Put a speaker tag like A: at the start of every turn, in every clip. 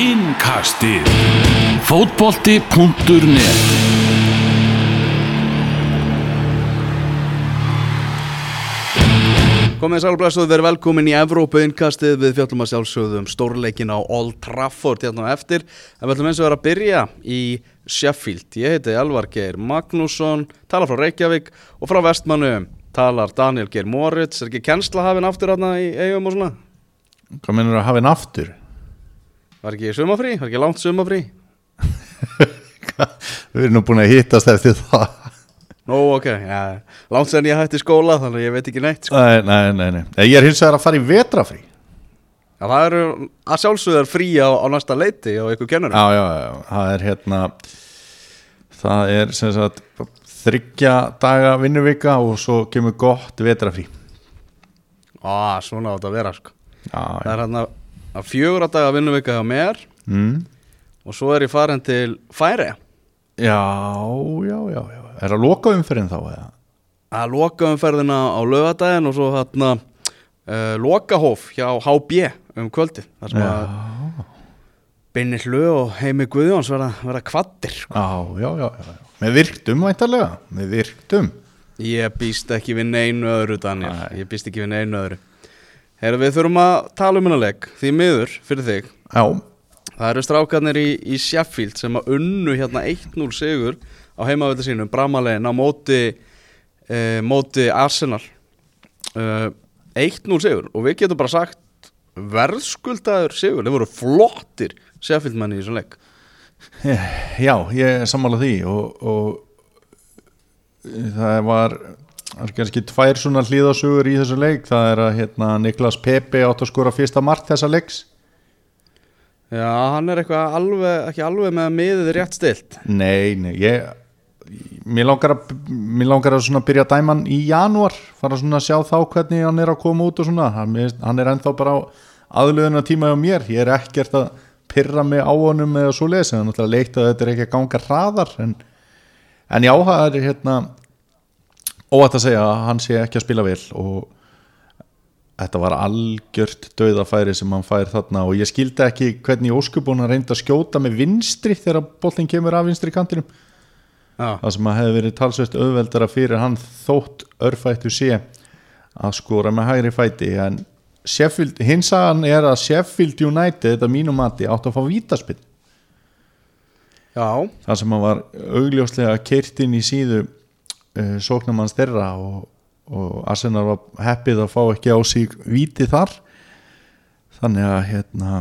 A: Innkastið. Fótbolti.net
B: Komið sálblæst og verið velkomin í Evrópu innkastið. Við fjöllum að sjálfsögðum stórleikin á Old Trafford hérna á eftir. En við ætlum eins og vera að byrja í Sheffield. Ég heiti Elvar Geir Magnússon talar frá Reykjavík og frá Vestmannu talar Daniel Geir Moritz. Er ekki kennsla hafinn aftur hérna í eigum og svona?
C: Hvað mennur að hafa henn aftur?
B: Var ekki sumafrí, var ekki langt sumafrí
C: Við erum nú búin að hittast eftir það.
B: Nú ok, já, langt sen ég hætti skóla þannig að ég veit ekki neitt sko.
C: Nei, nei, nei, nei. Ég er hins vegar að fara í vetrafrí
B: Já, það eru að sjálfsögðar frí á, á næsta leiti og ykkur kennur
C: Já, já, já, það er hérna Það er sem sagt þryggja daga vinnuvika og svo kemur gott vetrafrí
B: Á, svona átt að vera sko.
C: Já,
B: Það er hérna að fjögur að daga vinnuvika hjá mér
C: mm.
B: og svo er ég farin til Færi
C: Já, já, já, já Er að loka umferðin þá eða?
B: að loka umferðina á lögadaginn og svo hérna uh, lokahóf hjá HB um kvöldi þar sem að
C: Já,
B: Binni Hlu og Heimi Guðjóns verða, verða kvattir sko.
C: já, já, já, já. Með virktum væntarlega Með virktum
B: ég býst ekki við neinu öðru Daniel
C: Nei.
B: ég býst ekki við neinu öðru Heru, við þurfum að tala um hennar leik því miður fyrir þig.
C: Já,
B: það eru strákarnir í, í Sheffield sem að unnu hérna 1-0 sigur á heimavöldu sínum, bramalegin á móti e, móti Arsenal. E, 1-0 sigur og við getum bara sagt verðskuldaður sigur, þeir voru flottir Sheffield menni í þessum leik.
C: Já, ég er sammála því og, og það var það er kannski tvær svona hlýðasugur í þessu leik. Það er að hérna, Niklas Pepe átt að skora fyrsta mark þessa leiks.
B: Já, hann er eitthvað alveg, ekki alveg með miðið rétt stilt
C: Nei, nei, ég mér langar að, mér langar að svona byrja dæman í janúar, fara svona að sjá þá hvernig hann er að koma út og svona. Hann, er ennþá bara á aðlöðuna tíma hjá mér, ég er ekkert að pyrra mig á honum eða svo lesi þannig að leikt að þetta er ekki að ganga hraðar en, en já, það er hérna óætt að segja að hann sé ekki að spila vel og þetta var algjört dauðafæri sem hann fær þarna og ég skildi ekki hvernig óskubun hann reyndi að skjóta með vinstri þegar boltin kemur af vinstri kantinum.
B: Já,
C: það sem að hefði verið talsvist auðveldara fyrir hann þótt örfættu sé að skora með hægri fæti en Sheffield, hinsagan er að Sheffield United, þetta mínum mati átt að fá vítaspinn,
B: já,
C: það sem að var augljóslega keirt inn í síðu uh, sóknamanns þeirra og, og Arsenal var heppið að fá ekki á sig víti þar. Þannig að hérna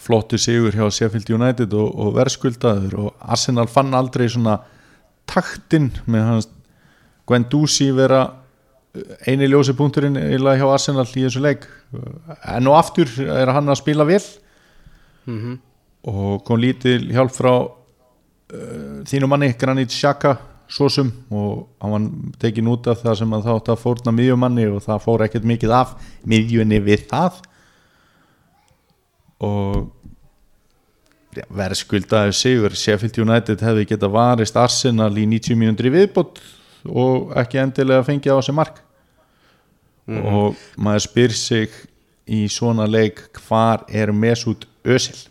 C: flottu sigur hjá Sheffield United og, og verðskuldaður og Arsenal fann aldrei svona taktinn með hans Guendouzi vera eini ljósi punkturinn eiginlega hjá Arsenal í þessu leik. En og aftur er hann að spila vel
B: mhm.
C: og kom lítil hjálp frá uh, þínu manni Granit Xhaka sosum og hann var tekin út af það sem að þátt að fórna miðjumanni og það fór ekkert mikið af miðjunni við það. Og verðskuldaði sigur. Sheffield United hefði geta varist Arsenal í 90 mínúndri viðbót og ekki endilega fengið á sig mark. Og maður spyr sig í svona leik hvar er Mesut Özil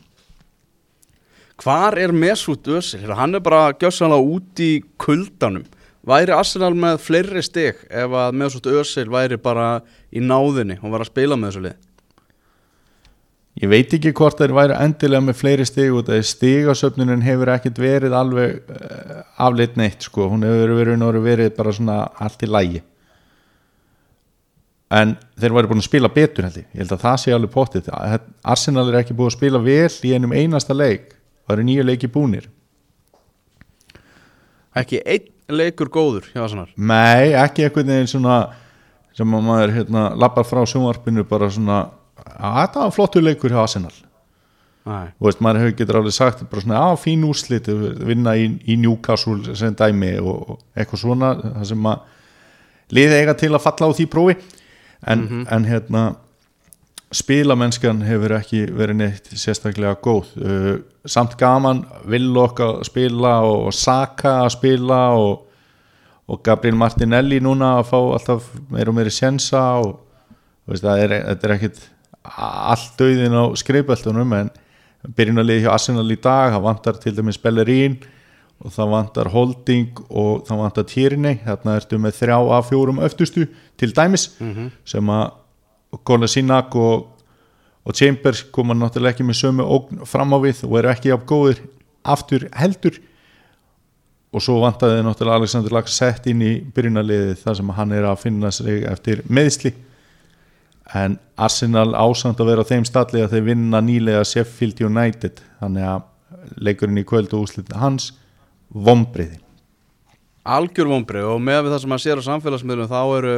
B: Hvar er Mesut Özil? Hann er bara gjössanlega út í kuldanum. Væri Arsenal með fleiri stig ef að Mesut Özil væri bara í náðinni og var að spila með þessu lið?
C: Ég veit ekki hvort þeir væri endilega með fleiri stig út að stigasöfnunin hefur ekkert verið alveg uh, afleitt neitt sko, hún hefur verið, verið, bara svona allt í lægi en þeir væri búin að spila betur held ég, ég held að það sé alveg pottið Arsenal er ekki búin að spila vel í einum einasta leik, það eru nýju leiki búnir
B: Ekki einn leikur góður hjá Arsenal.
C: Nei, ekki einhvern veginn svona sem að maður hérna, lappar frá sjónvarpinu bara svona að þetta var flottur leikur hjá Arsenal
B: Nei.
C: Þú veist, maður hefur getur alveg sagt bara svona, á, fín úrslit vinna í, í Newcastle sem dæmi og, og eitthvað svona það sem að liði eiga til að falla á því prófi en, en hérna spilamennskan hefur ekki verið neitt sérstaklega góð. Uh, samt gaman, Villok að spila og, og Saka að spila og, og Gabriel Martinelli núna að fá alltaf meira og meiri sjensa og veist, er, þetta er ekkit allt dauðin á skrifbeltunum en byrjunarliði hjá Arsenal í dag það vantar til dæmis Bellerín og það vantar Holding og það vantar Tierney, þarna ertu með þrjá af fjórum öftustu til dæmis sem að Golasínak og, og Chambers koma náttúrulega ekki með sömu fram á við og eru ekki af góðir aftur heldur. Og svo vantaði náttúrulega Alexander Lax sett inn í byrjunarliðið þar sem hann er að finna sig eftir meðsli en Arsenal ásand að vera á þeim stalli að þeir vinna nýlega Sheffield United. Þannig að leikurinn í kvöld og úslit hans vombriði
B: algjör vonbrið og með það sem að sér á samfélagsmiðlum þá eru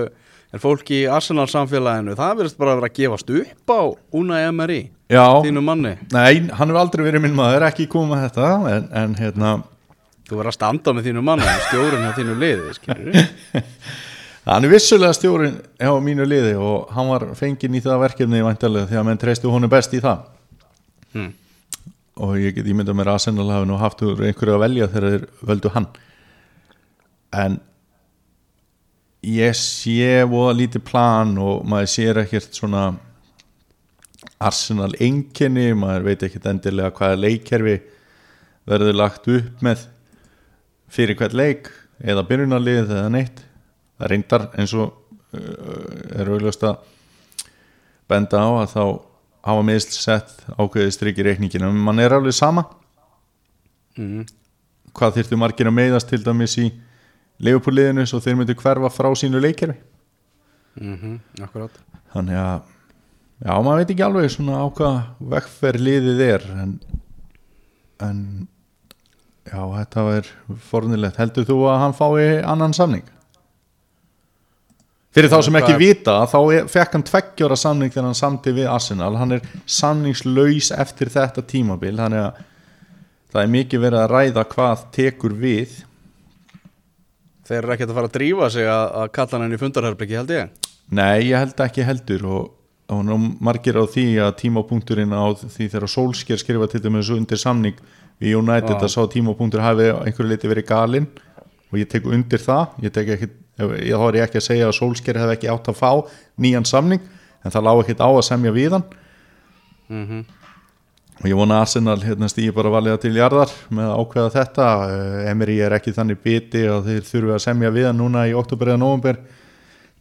B: er fólk í Arsenal samfélaginu það verðist bara að vera að gefast upp á Una Emery,
C: Já,
B: þínu manni?
C: Nei, hann hefur aldrei verið minn maður ekki komið með þetta en, en hérna.
B: Þú verður að standa með þínu manni stjórun hjá þínu liði skilur
C: hann er vissulega stjórin hjá mínu liði og hann var fenginn í það verkefni væntalega því að menn treystu honum best í það.
B: Hmm.
C: og ég get ímyndað mér að Arsenal hafi nú haft úr einhverju að velja þegar þeir völdu hann. En ég sé voða lítið plan og maður sér ekkert svona Arsenal einkenni, maður veit ekkert endilega hvaða leikkerfi verður lagt upp með fyrir hvert leik eða byrjunarlið eða neitt það reyndar eins og uh, er auðvitað að benda á að þá hafa meðsl sett ákveðið strikki reikningina en mann er alveg sama
B: Mm.
C: hvað þyrftu margir að meiðast til dæmis í leifupúliðinu svo þeir myndu hverfa frá sínu leikkerfi.
B: Mm -hmm. akkurát
C: þannig að já, maður veit ekki alveg svona á hvað vekkferð liðið er en, en já, þetta var fornilegt heldur þú að hann fái annan samning? Fyrir þá sem ekki vita þá fekk hann tveggjóra samning þegar hann samti við Arsenal. Hann er samningslaus eftir þetta tímabil þannig að það er mikið verið að ræða hvað tekur við
B: þeir eru ekkert að fara að drífa sig að, að kalla hann í fundarherblikki held ég.
C: Nei, ég held ekki heldur og, og margir á því að tímapunkturinn á því þegar Solskjær skrifa til dæmis undir samning við United
B: Já.
C: að sá tímapunktur hafi einhverju leiti verið galinn og ég tek undir það. Ég tek ekki, ég ég ekki að segja að Solskjær hef ekki átt að fá nýjan samning en það lág ekkit á að semja við hann.
B: Mm
C: og ég vona Arsenal hérna stýði bara valiða til jarðar með að ákveða þetta Eh, Emery er ekki þannig biti að þeir þurfi að semja við hann núna í oktober eða november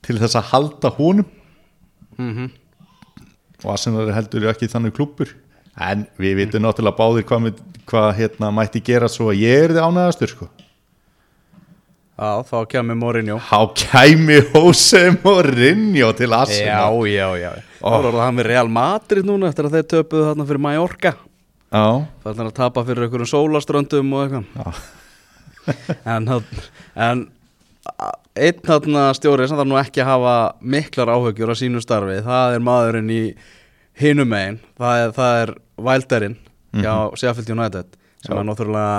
C: til þess að halda honum
B: -hmm.
C: og Arsenal er heldur ekki þannig klúppur en við vitum náttúrulega báðir hvað, hvað hérna, mætti gera svo að ég er þið ánæðastur sko.
B: Já, þá kemur Mourinho.
C: Há kæmi Jose Mourinho til
B: já,
C: Arsenal.
B: Já, já
C: Ó.
B: þá er það með Real Madrid núna eftir að þeir töpuðu þarna fyrir Mallorca.
C: Já,
B: Það er að tapa fyrir einhverjum sólaströndum og eitthvað.
C: Já.
B: En, en einn þarna stjóri sem þarf nú ekki að hafa miklar áhugjur á sínu starfi Það er maðurinn í hinum megin. Það er, það er Wilderinn hjá Sheffield United sem
C: Já.
B: er náttúrulega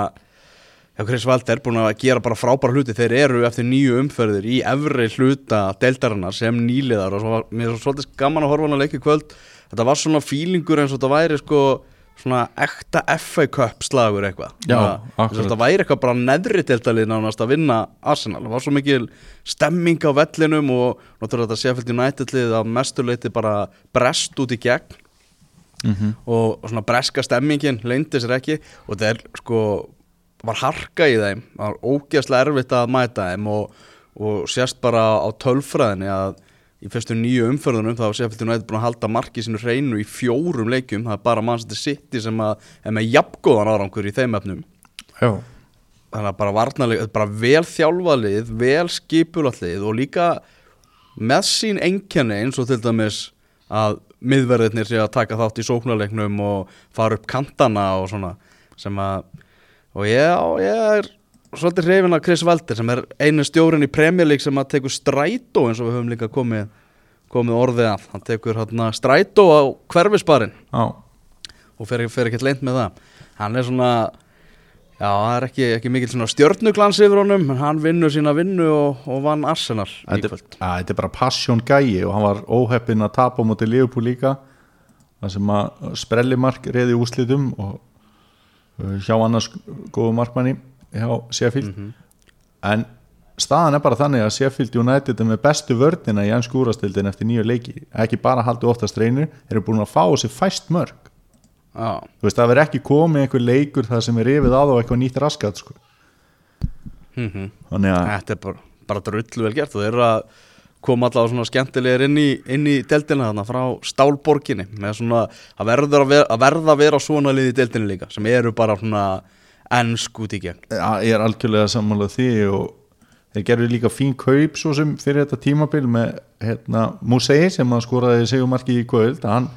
B: Já, Chris Valder búin að gera bara frábæra hluti. Þeir eru eftir nýju umferðir í efri hluta deildarinnar sem nýliðar og svo var, mér er svolítið gaman að horfa hann að leika í kvöld. Þetta var svona fílingur eins og þetta væri sko svona ekta FA Cup slagur eitthvað. Þetta væri eitthvað bara neðri deildalið nánast að vinna Arsenal, það var svo mikil stemming á vellinum og náttúrulega þetta Sheffield United lið að mestuleiti bara brest út í gegn.
C: Mm
B: og svona breska stemmingin leyndi sér ekki. Og það er sko var harka í þeim, það var ógeðslega erfitt að mæta þeim og, og sérst bara á tölfræðinni að í fyrstu nýju umförðunum þá sé fyrir nættið búin að halda marki sínu hreinu í fjórum leikjum, það er bara Manchester City sem að er með jafngóðan árangur í þeim efnum.
C: Já,
B: þannig að bara varnarlið, bara vel þjálfalið vel skipulallið og líka með sín einkenni eins og til dæmis að miðverðirnir sé að taka þátt í sóknarleiknum og fara upp kantana og svona sem að og ég, ég er svolítið hrifin af Chris Valder sem er einu stjórin í Premier League sem að tekur strætó eins og við höfum líka komið, komið orðið að. Hann tekur hérna strætó á hverfisbarinn.
C: Já,
B: og fer, fer ekkert leint með það. Hann er svona já, það er ekki, ekki mikil svona stjörnuglans yfir honum en hann vinnur sína vinnu og, og vann Arsenal í
C: þetta, er bara passion gæi og hann var óheppinn að tapa á móti Liverpool líka. Það sem að sprellimark reði úslitum og hjá annars góðu markmanni hjá Sheffield. En staðan er bara þannig að Sheffield United er með bestu vördina í ennsku úrastildin eftir nýju leiki. Ekki bara haldið oftast reynir, þeir eru búin að fá þessi fæst mörg
B: Já,
C: þú veist, það verður ekki komið einhver leikur það sem er yfir að og eitthvað nýtt raskat sko.
B: mhm.
C: Þannig að
B: Þetta er bara, bara drullu vel gert. Og þeir eru að koma allavega svona skemmtilegir inn í, inn í deildina þarna frá stálborginni með svona að verða að vera, að verða að vera svona lið í deildinni líka sem eru bara svona ennsk út í gegn.
C: Ja, ég er algjörlega sammálað því og þeir gerðu líka fín kaup svo sem fyrir þetta tímabil með hérna, Musei sem að skoraði segumarki í kvöld. Hann,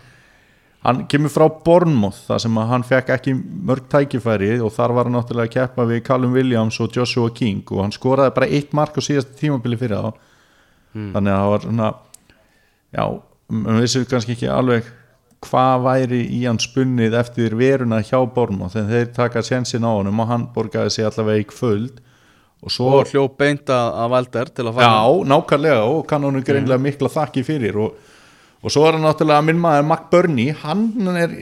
C: hann kemur frá Bournemouth þar sem að hann fekk ekki mörg tækifæri og þar var hann náttúrulega að keppa við Callum Williams og Joshua King og hann skoraði bara eitt mark á síðasta tímabili fyrir þá þannig að það var svona já, við vissum kannski ekki alveg hvað væri í hann spunnið eftir veruna hjá Bournemouth þegar þeir taka sjensin á honum og hann borgaði sig allavega í kvöld. Og svo
B: og hljóp beint að, Valder til að fara.
C: Já, nákvæmlega og kann honum greinlega mikla þakki fyrir. Og, og svo er hann náttúrulega minn maður Mac Burney, hann er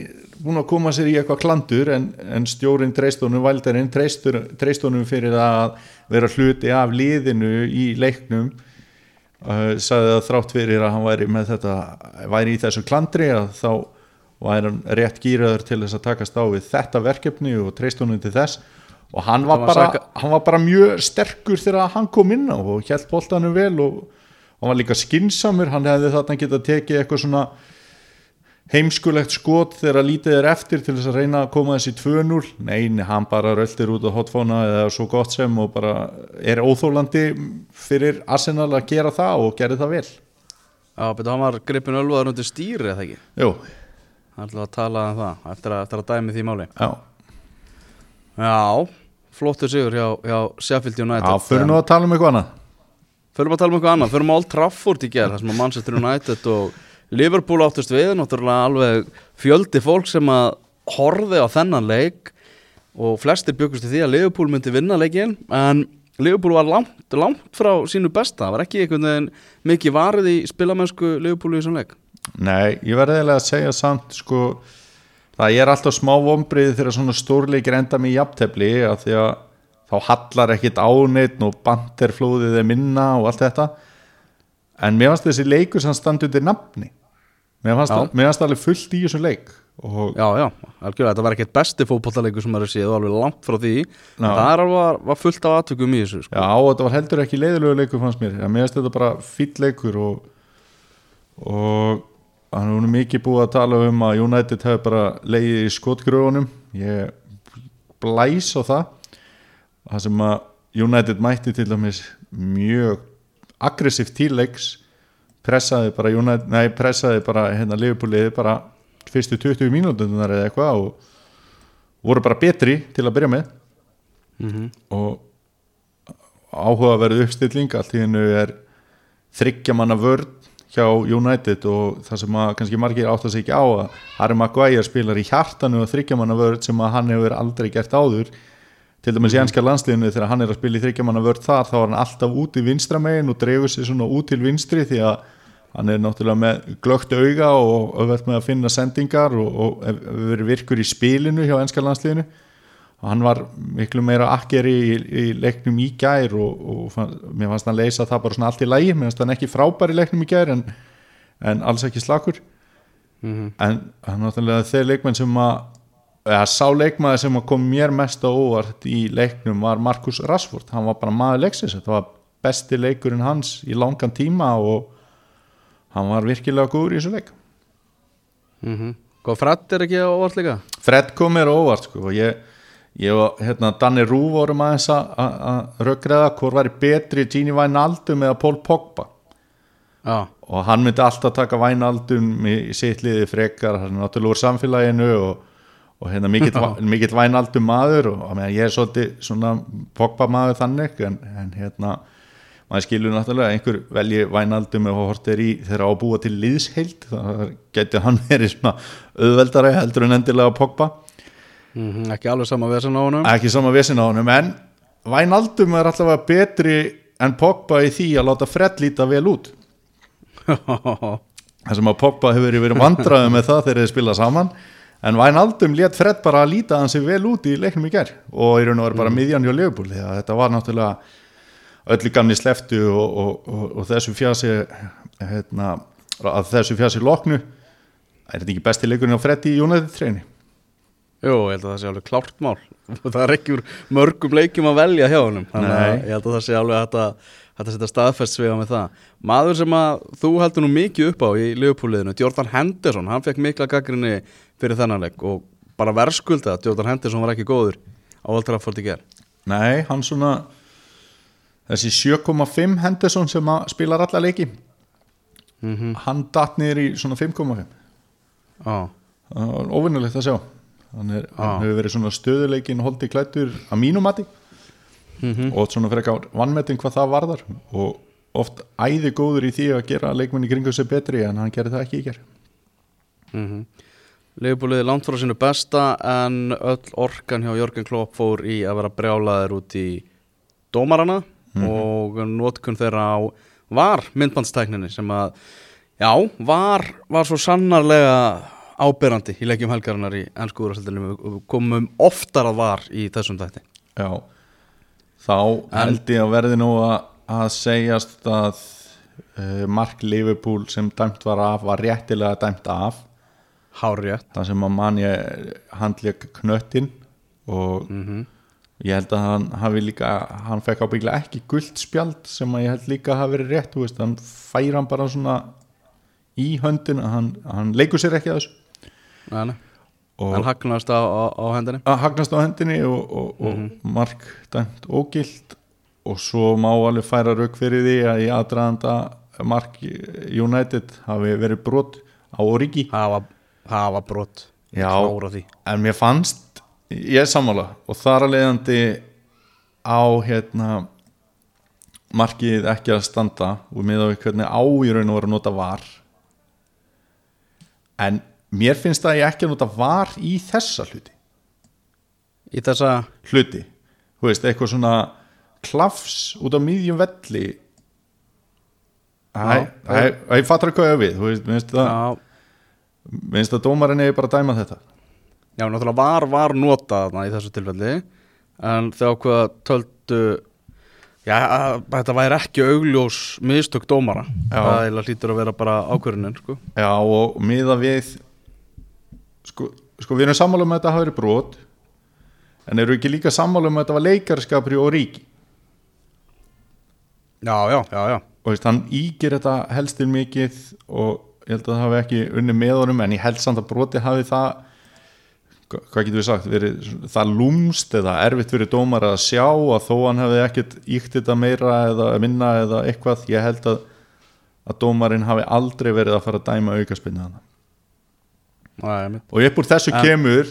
C: búin að koma sér í eitthvað klandur en, en stjórin treystónum, Valderinn treystónum fyrir að vera hluti af liðinu í leiknum uh, sagði að þrátt fyrir að hann væri með þetta væri í þessu klandri að þá væri hann rétt gýraður til þess að takast á við þetta verkefni og treystónum til þess. Og hann var, bara, hann var bara mjög sterkur þegar hann kom inn á og hjælt boltanum vel og hann var líka skinsamur hann hefði þarna getað tekið eitthvað svona heimskulegt skot þegar lítið er eftir til þess að reyna að koma þessi 2-0 neini, hann bara röldir út á hotfóna eða svo gott sem og bara er óþólandi fyrir Arsenal að gera það og gerði það vel.
B: Já, betur hann var gripin ölvaður undir stýri eða ekki?
C: Jú,
B: Það ætla að tala um það eftir að, eftir að dæmi því máli.
C: Já,
B: Já, flottur sigur hjá, hjá Sheffield United.
C: Já fyrir nú að tala um eitthvað annað.
B: Förum að tala um eitthvað annað, förum á Old Trafford í gerð þar sem að Manchester United og Liverpool áttust við, náttúrulega alveg fjöldi fólk sem að horfi á þennan leik og flestir byggust til því að Liverpool myndi vinna leikin en Liverpool var langt, langt frá sínu besta, það var ekki einhvern veginn mikið varið í spilamennsku Liverpool í þessum leik?
C: Nei, ég verði eiginlega að segja samt sko, það er alltaf smá vombrið þegar svona stórleikir enda með jafntefli að því að þá hallar ekkit áneitt og banterflóðið er minna og allt þetta en mér fannst þessi leikur sem standi undir nafni mér fannst,
B: Já.
C: það, mér fannst alveg fullt í þessum leik og
B: Já, já, algjörlega, þetta var ekkert besti fótbollaleikur sem maður séð og alveg langt frá því
C: Já.
B: það alveg, var fullt af aðtökum í þessu sko.
C: Já, og þetta var heldur ekki leiðilegu leikur fannst mér, ja, mér finnst þetta bara fýll leikur og og hann er mikið búið að tala um að United hefur bara leiðið í skotgröfunum ég blæs á það það sem að United mætti til dæmis mjög aggressíft til leiks pressaði bara United, nei pressaði bara hérna Liverpooliði bara fyrstu 20 mínútunar eða eitthvað og voru bara betri til að byrja með.
B: Mm
C: og áhugaverð uppstilling allt í hennu er þryggja manna vörn hjá United og það sem að kannski margir átt að sig ekki á að Harry Maguire spilar í hjartanu og þryggja manna vörn sem að hann hefur aldrei gert áður til dæmis í enska landsliðinu þegar hann er að spila í þryggja manna vörn þar þá er hann alltaf út í vinstra megin og dregur sér svona út til vinstri því að hann er náttúrulega með glögt auga og öðvelt með að finna sendingar og, og verið virkur í spilinu hjá enska landsliðinu. Og hann var miklu meira akkeri í, í leiknum í gær og, og fann, mér fannst hann leysa það bara svona allt í lægi mér fannst hann ekki frábær í leiknum í gær en, en alls ekki slakur.
B: Mhm.
C: en hann náttúrulega þeir leikmenn sem að eða sá leikmaður sem kom mér mest á óvart í leiknum var Markus Rashford, hann var bara maður leiksins. Þetta var besti leikurinn hans í langan tíma og hann var virkilega góður í þessu leik.
B: Mm -hmm. Góð Fred er ekki óvart líka?
C: Fred kom mér óvart sko, og ég, ég og hérna, Danny Rú vorum aðeins að- röggreða hvort væri betri Gini Wijnaldum eða Paul Pogba.
B: Já,
C: og hann myndi alltaf taka Wijnaldum í sitt liði frekar, hann er náttúrulega úr samfélaginu og, og hérna mikill, mikill Wijnaldum maður og meðan ég er svolítið svona Pogba maður þannig en, en hérna maður skilur náttúrulega að einhver velji Wijnaldum og hortir í þeirra á að búa til liðsheild það getur hann verið svona auðveldari heldur en endilega Pogba.
B: Mm ekki alveg sama vesen á honum.
C: Ekki sama vesin á honum en Wijnaldum er allavega betri en Pogba í því að láta Fred líta vel út. Þar sem að Pogba hefur verið vandraðið með það þegar þeir spila saman en Wijnaldum let Fred bara að líta hann sig vel út í leiknum í ger og í raun og veru bara miðjan hjá Leopold því að þetta var náttúrulega öllu gamni sleftu og, og, og, og þessu fjasi hérna, að þessu fjasi loknu. Er þetta ekki besti leikurinn á Fred í United treyni
B: Jú, ég held að það sé alveg klárt mál. Það er ekki úr mörgum leikjum að velja hjá honum þannig að ég held að það sé alveg að, hægt að setja staðfest svega með það. Maður sem að þú heldur nú mikið upp á í Liverpool-liðinu, Jordan Henderson hann fekk mikla gaggrinni fyrir þennan leik og bara verðskulda að Jordan Henderson var ekki góður á Old Trafford í ger
C: Nei, hann svona þessi 7,5 Henderson sem spilar alla leiki
B: mm
C: hann datt niður í svona 5,5
B: Já,
C: það var óvinnulegt að sjá. Hann, er,
B: Já.
C: hann hefur verið svona stöðuleikin holdi klættur að mínum mati.
B: Mhm.
C: og svona frekar vannmetin hvað það varðar. Og oft æði góður í því að gera leikmenn í kringu sig betri en hann gerði það ekki í ger
B: mm Liverpool-liði langt frá sínu besta en öll orkan hjá Jörgen Klopp fór í að vera brjálaðir út í dómarana og notkun þeirra á var myndbandstækninni sem að já, var, var svo sannarlega áberandi í leikjum helgarinnar í ennsku úrastildinu við komum oftar að var í þessum þætti.
C: Já, þá held ég að verði nú að, að segjast að uh, Mark Liverpool sem dæmt var af var réttilega dæmt af
B: Hárjætt
C: það sem að mann ég handlék knöttin og
B: mm
C: ég held að hann hafi líka hann fekk ábygglega ekki gult spjald sem að ég held líka hafi verið rétt þú veist, hann fær hann bara svona í höndin hann, hann leikur sér ekki að þessu.
B: En
C: og
B: hagnast á, á, á hendinni?
C: Hagnast á hendinni og, og, og mark dæmt ógilt og svo má alveg færa rauk fyrir því að í aðdraðanda mark United hafi verið brot á Origi
B: hafa, hafa brot
C: Já. en mér fannst, ég er sammála og þar að leiðandi á hérna markið ekki að standa og með á hvernig á í raun og vera að nota var. En mér finnst að ég ekki að nota var í þessa hluti.
B: Í þessa
C: hluti. Þú veist, eitthvað svona klafs út á miðjum velli. Ég fattar hvað ég á við. Þú veist, minnst að,
B: já,
C: minnst að dómarinn eigi bara að dæma þetta
B: Já, náttúrulega var, var notað þarna í þessu tilfelli en þegar hvað töldu já, þetta væri ekki augljós mistök dómara
C: Já.
B: það hlýtur að vera bara ákvörunin sko.
C: Já, og miða við sko, sko við erum sammála um að þetta hafi verið brot en eru ekki líka sammála um að þetta var leikarskapri og ríki
B: Já, já, já, já
C: og veist, hann ígir þetta helstin mikið og ég held að það hafi ekki unni með honum en ég held samt að broti hafi það hva- hvað getur við sagt, verið það lúmst eða erfitt fyrir dómar að sjá að þó hann hefði ekkert íkt þetta meira eða minna eða eitthvað ég held að, að dómarinn hafi aldrei verið að fara að dæma aukaspinni hann og upp úr þessu kemur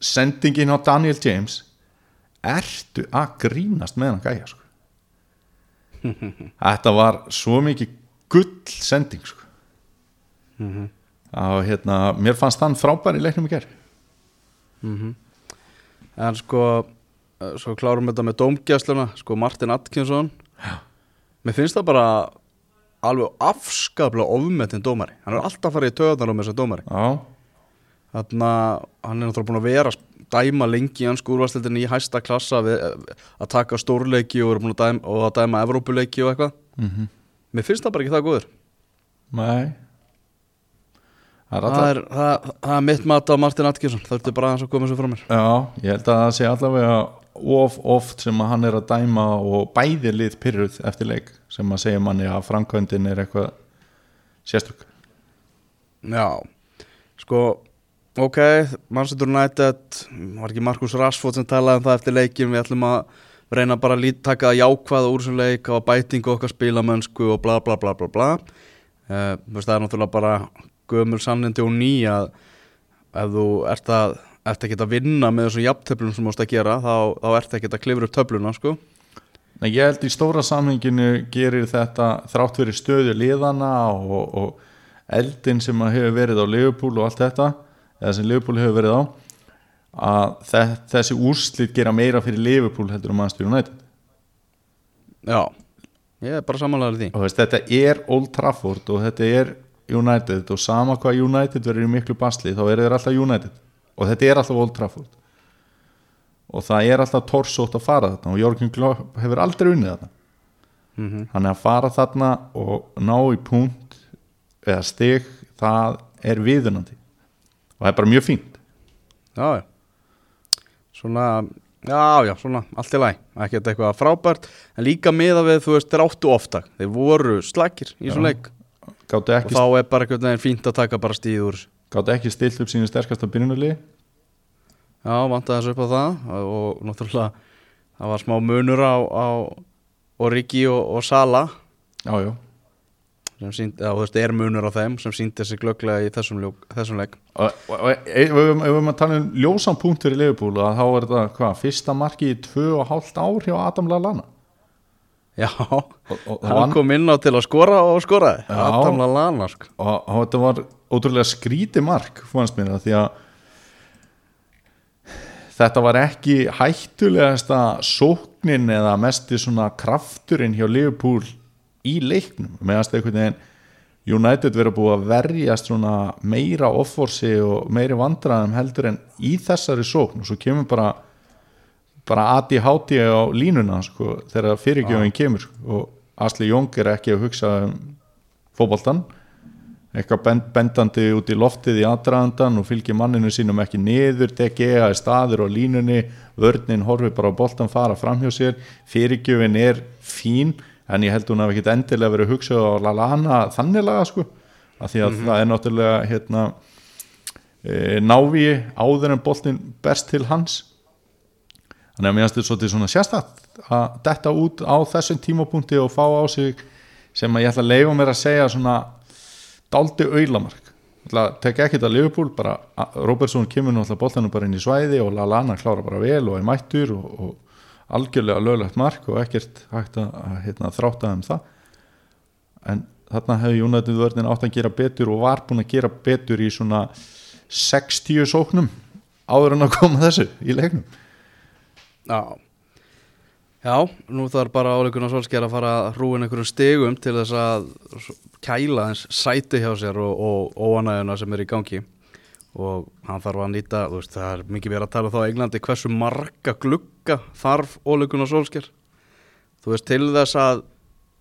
C: sendingin á Daniel James ertu að grínast með hann gæja sko. þetta var svo mikið gull sending sko. Og hérna mér fannst hann frábær í leiknum í gerð
B: En sko, eh, svo klárum við þetta með dómgæsluna sko Martin Atkinson.
C: Já.
B: Mér finnst það bara alveg afskaplega ofmetinn dómari. Hann er alltaf farið í töðanar um þessu dómari. Þannig að hann er náttúrulega búin að vera dæma lengi í hans skúrvastildinni í hæsta klassa við, að taka stórleiki og, dæma, og að dæma Evrópuleiki og eitthvað.
C: Mm
B: Mér finnst það bara ekki það góður.
C: Nei það er
B: það er, það, það er mitt mat á Martin Atkinson. Það ertu bara aðeins að koma þessu frá mér.
C: Já, ég held að það sé allavega of oft sem að hann er að dæma og bæði lið pyrruð eftir leik sem að segja manni að framkvæmdin er eitthvað sérstök.
B: Já, sko ok, Manchester United var ekki Markus Rashford sem talaði um það eftir leikin við ætlum að reyna bara að lít, taka það jákvæða úr þessum leik hafa bætingu okkar spilamönsku og bla bla bla bla bla. Uh, það er náttúrulega bara gömul sannindi og ný að ef þú ert að ert ekki að vinna með þessum jafntöflum sem þú mást að gera þá, þá ert ekki að klifra upp töfluna sko.
C: Nei, ég held í stóra samhenginu gerir þetta þrátt fyrir stöðu liðana og, og eldin sem hefur verið á Liverpool og allt þetta eða sem Liverpool hefur verið á að þe þessi úrslit gera meira fyrir Liverpool heldur um Manchester United
B: Já, ég er bara samanlegaður því
C: og veist, þetta er Old Trafford og þetta er United og sama hvað United verður í miklu basli þá eru þeir alltaf United. Og þetta er alltaf Old Trafford. Og það er alltaf torsótt að fara þarna og Jörgjum Klopp hefur aldrei unnið þarna.
B: Mm
C: hann er að fara þarna og ná í punkt eða stig það er viðunandi. Og það er bara mjög fínt.
B: Já, Svona, já, já, svona allt í læg, ekkert eitthvað frábært. En líka miða við, þú veist, þeir áttu ofta þeir voru slakir í
C: Já.
B: leik
C: Gáttu
B: og
C: ekki,
B: þá er bara einhvern veginn fínt að taka bara stíð úr þessu.
C: gáttu ekki stilt upp sínu sterkasta byrjunarlið
B: Já, vantaði þessu upp á það. Og náttúrulega það var smá munur á, á Origi og, og Sala.
C: Já, já.
B: Þú veist, er munur á þeim sem síndi þessi glögglega í þessum, ljó- þessum leik.
C: Og, og, og ef við erum að tala um ljósan punktur í Leifupúl þá er þetta hvað, fyrsta marki í tvö og hálft ár hjá Adam Lallana
B: Já,
C: og, og,
B: hann
C: var,
B: kom inn á til að skora og skoraði
C: Já.
B: Adam Lallana sko.
C: og, þetta var ótrúlega skríti mark fannst mér það því að þetta var ekki hættulegasta sóknin eða mesti svona krafturinn hjá Liverpool í leiknum meðanst einhvern veginn United verið búið að verjast svona meira offorsi og meiri vandræðum heldur en í þessari sókn og svo kemur bara bara háti á línuna sko, þegar fyrirgjöfin kemur sko, og Asli Jónk er ekki að hugsa um fótboltan eitthvað bend, bendandi út í loftið í aðdraðandan og fylgir manninu sínum ekki niður, DGA er staður á línunni vörnin horfir bara á boltan fara fram hjá sér, fyrirgjöfin er fín, en ég held hún að við geta endilega verið að hugsa á Lallana þannig laga sko, af því að það er náttúrulega hérna e, návi áður en boltin berst til hans þannig að mér finnst þetta svolítið svona sérstætt að detta út á þessum tímapunkti og fá á sig sem að ég ætla að leifa mér að segja svona daldi auðlamark. Tekja ekkert að Liverpool bara Robertson kemur náttúrulega boltanum bara inn í svæði og Lallana klára bara vel og er mættur og, og algjörlega löglegt mark og ekkert hægt að, að hérna, þrátta um það. En þarna hefði United vörðin átt að gera betur og var búin að gera betur í svona 60 sóknum áður en að koma þessu í leiknum
B: Já. Já, nú þarf bara áleikuna svolsker að fara að hrúin einhverjum stigum til þess að kæla eins sæti hjá sér og, og óanæðuna sem er í gangi. Og hann þarf að nýta, þú veist, það er mikið verið að tala þá á Englandi hversu marga glugga þarf áleikuna svolsker þú veist, til þess að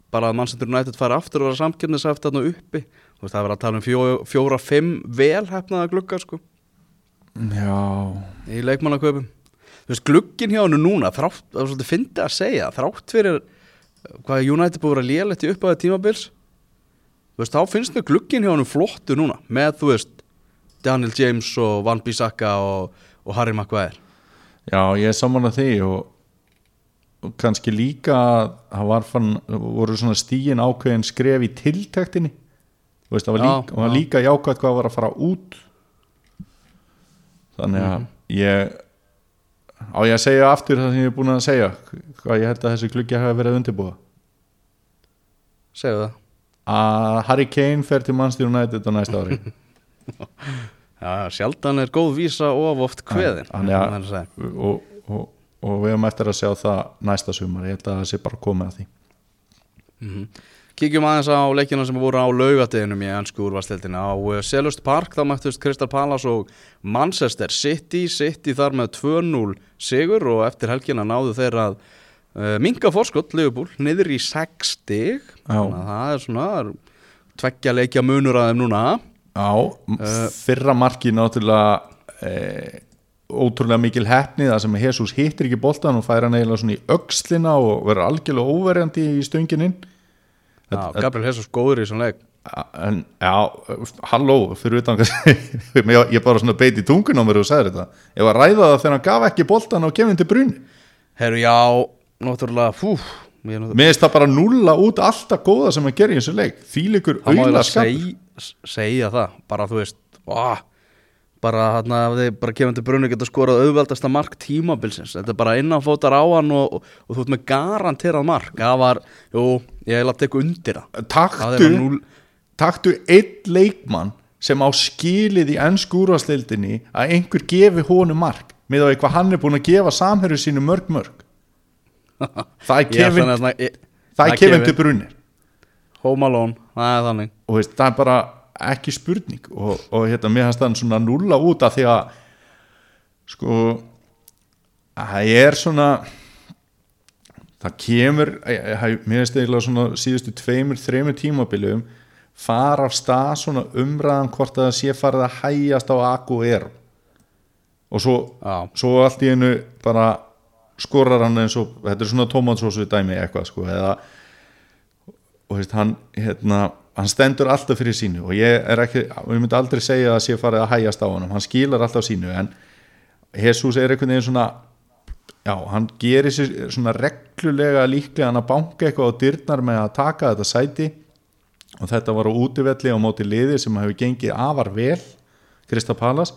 B: bara að Manchester United fara aftur og vera samkjöfnis eftir þarna uppi, þú veist, það er verið að tala um fjó, fjóra, fimm velhefnaða glugga sko,
C: Já.
B: í leikmannaköpum veist, glugginn hjá hennu núna þrátt, það er svolítið fyndið að segja þrátt fyrir hvað United búið að lélegt í uppæða tímabils þú veist, þá finnst mér glugginn hjá hennu flottu núna með, þú veist, Daniel James og Van Bissaka og, og Harry Maguire.
C: Já, ég er saman að því og, og kannski líka að það voru svona stíin ákveðin skref í tiltektinni Þú veist, var
B: Já,
C: líka, það var líka jákvæmt hvað var að fara út. Þannig að
B: Mhm.
C: ég á ég að segja aftur það sem ég er búin að segja? Hvað ég held að þessi klukki hafi verið undirbúða
B: segðu það.
C: Að Harry Kane fer til Manchester United á næsta ári.
B: Já, sjaldan er góð vísa of oft er að segja.
C: og, og, og við höfum eftir að sjá það næsta sumar, ég held að það sé bara komið að því.
B: Mhm. Kíkjum aðeins á leikina sem voru á laugadeginum í ennsku úrvastildina á uh, Selust Park, þá mættust Crystal Palace og Manchester City. City þar með 2-0 sigur og eftir helgina náðu þeir að uh, minga fórskott Liverpool niður í 6 stig. Það er svona það er tveggja leikja munur að þeim núna.
C: Já, uh, fyrra marki náttúrulega e, ótrúlega mikil hefni það sem Jesus hittir ekki boltan og færa eiginlega svona í öxlina og verður algjörlega óverjandi í stönginin
B: Já, Gabriel Jesus góður í svona leik.
C: En já, halló fyrir utan ég ég bara svona beiti tungun á mér og sagði þetta. Ég var að ræða það þegar hann gaf ekki boltan kemur til brun
B: Herru, já, náttúrulega, fú ég náttúrulega
C: mér finnst það bara nulla út alltaf góða sem hann gerir í þessu leik. Þvíleikur
B: Það má eiginlega seg, segja það bara þú veist ó, bara hann að þið bara kemur til brunni geta skorað auðveldasta mark tímabilsins. Þetta er bara innanfótar á hann og, og, og þú ert með garanterað mark. Það var, jú, ég hef að teka undir það.
C: Taktu
B: núl
C: taktu einn leikmann sem á skilið í ennsku úrvarsleildinni að einhver gefi honum mark með að hvað hann er búin að gefa samherju sínu mörg mörg. Það er
B: ég-
C: það er Kevin til brunir
B: Home Alone, það er þannig.
C: Og veist, það er bara ekki spurning og, og hérna, mér hans þann svona nulla út af því að sko það er svona það kemur ég- mér finnst eiginlega svona síðustu tveimur, þreimur tímabilum fara af stað svona umræðan hvort að það sé farið að hægjast á Agu er og svo, svo allt í einu bara skorar hann eins og þetta er svona tómatsósu dæmi eitthvað sko, eða og hérna, hann stendur alltaf fyrir sínu og ég er ekki, og ég myndi aldrei segja að sé farið að hægjast á honum, hann skilar alltaf sínu en Jesus er einhvern veginn svona já, hann gerir sér svona reglulega líklega hann að banka eitthvað á dyrnar með að taka þetta sæti. Og þetta var á útivelli á móti liði sem hefur gengið afar vel Krista Palas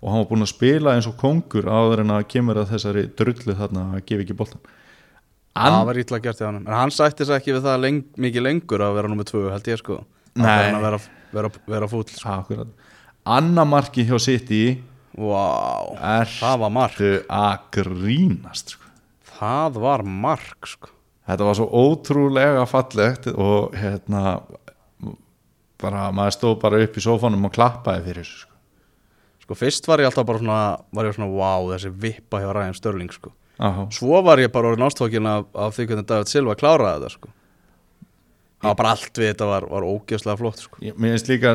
C: og hann var búinn að spila eins og kongur áður en að kemur að þessari drullu þarna að gefa ekki boltan
B: Það var ítla gert í hann En hann sætti sér ekki við það leng, mikið lengur að vera nummið tvö held ég sko
C: Nei.
B: Að vera, vera, vera fúll sko.
C: Akkurat Anna marki hjá City
B: Vá,
C: er
B: það var mark
C: að grínast sko.
B: Það var mark sko
C: þetta var svo ótrúlega fallegt og hérna bara maður stóð bara upp í sófanum og klappaði fyrir þessu sko.
B: Sko fyrst var ég alltaf bara svona Var ég svona, vá, þessi vippa hjá Ryan Störling sko
C: Aha.
B: Svo var ég bara orðin ástfókin af, af því hvernig David Silva kláraði þetta sko. Það var bara allt við þetta var, var ógeðslega flott sko.
C: Ég- mér finnst líka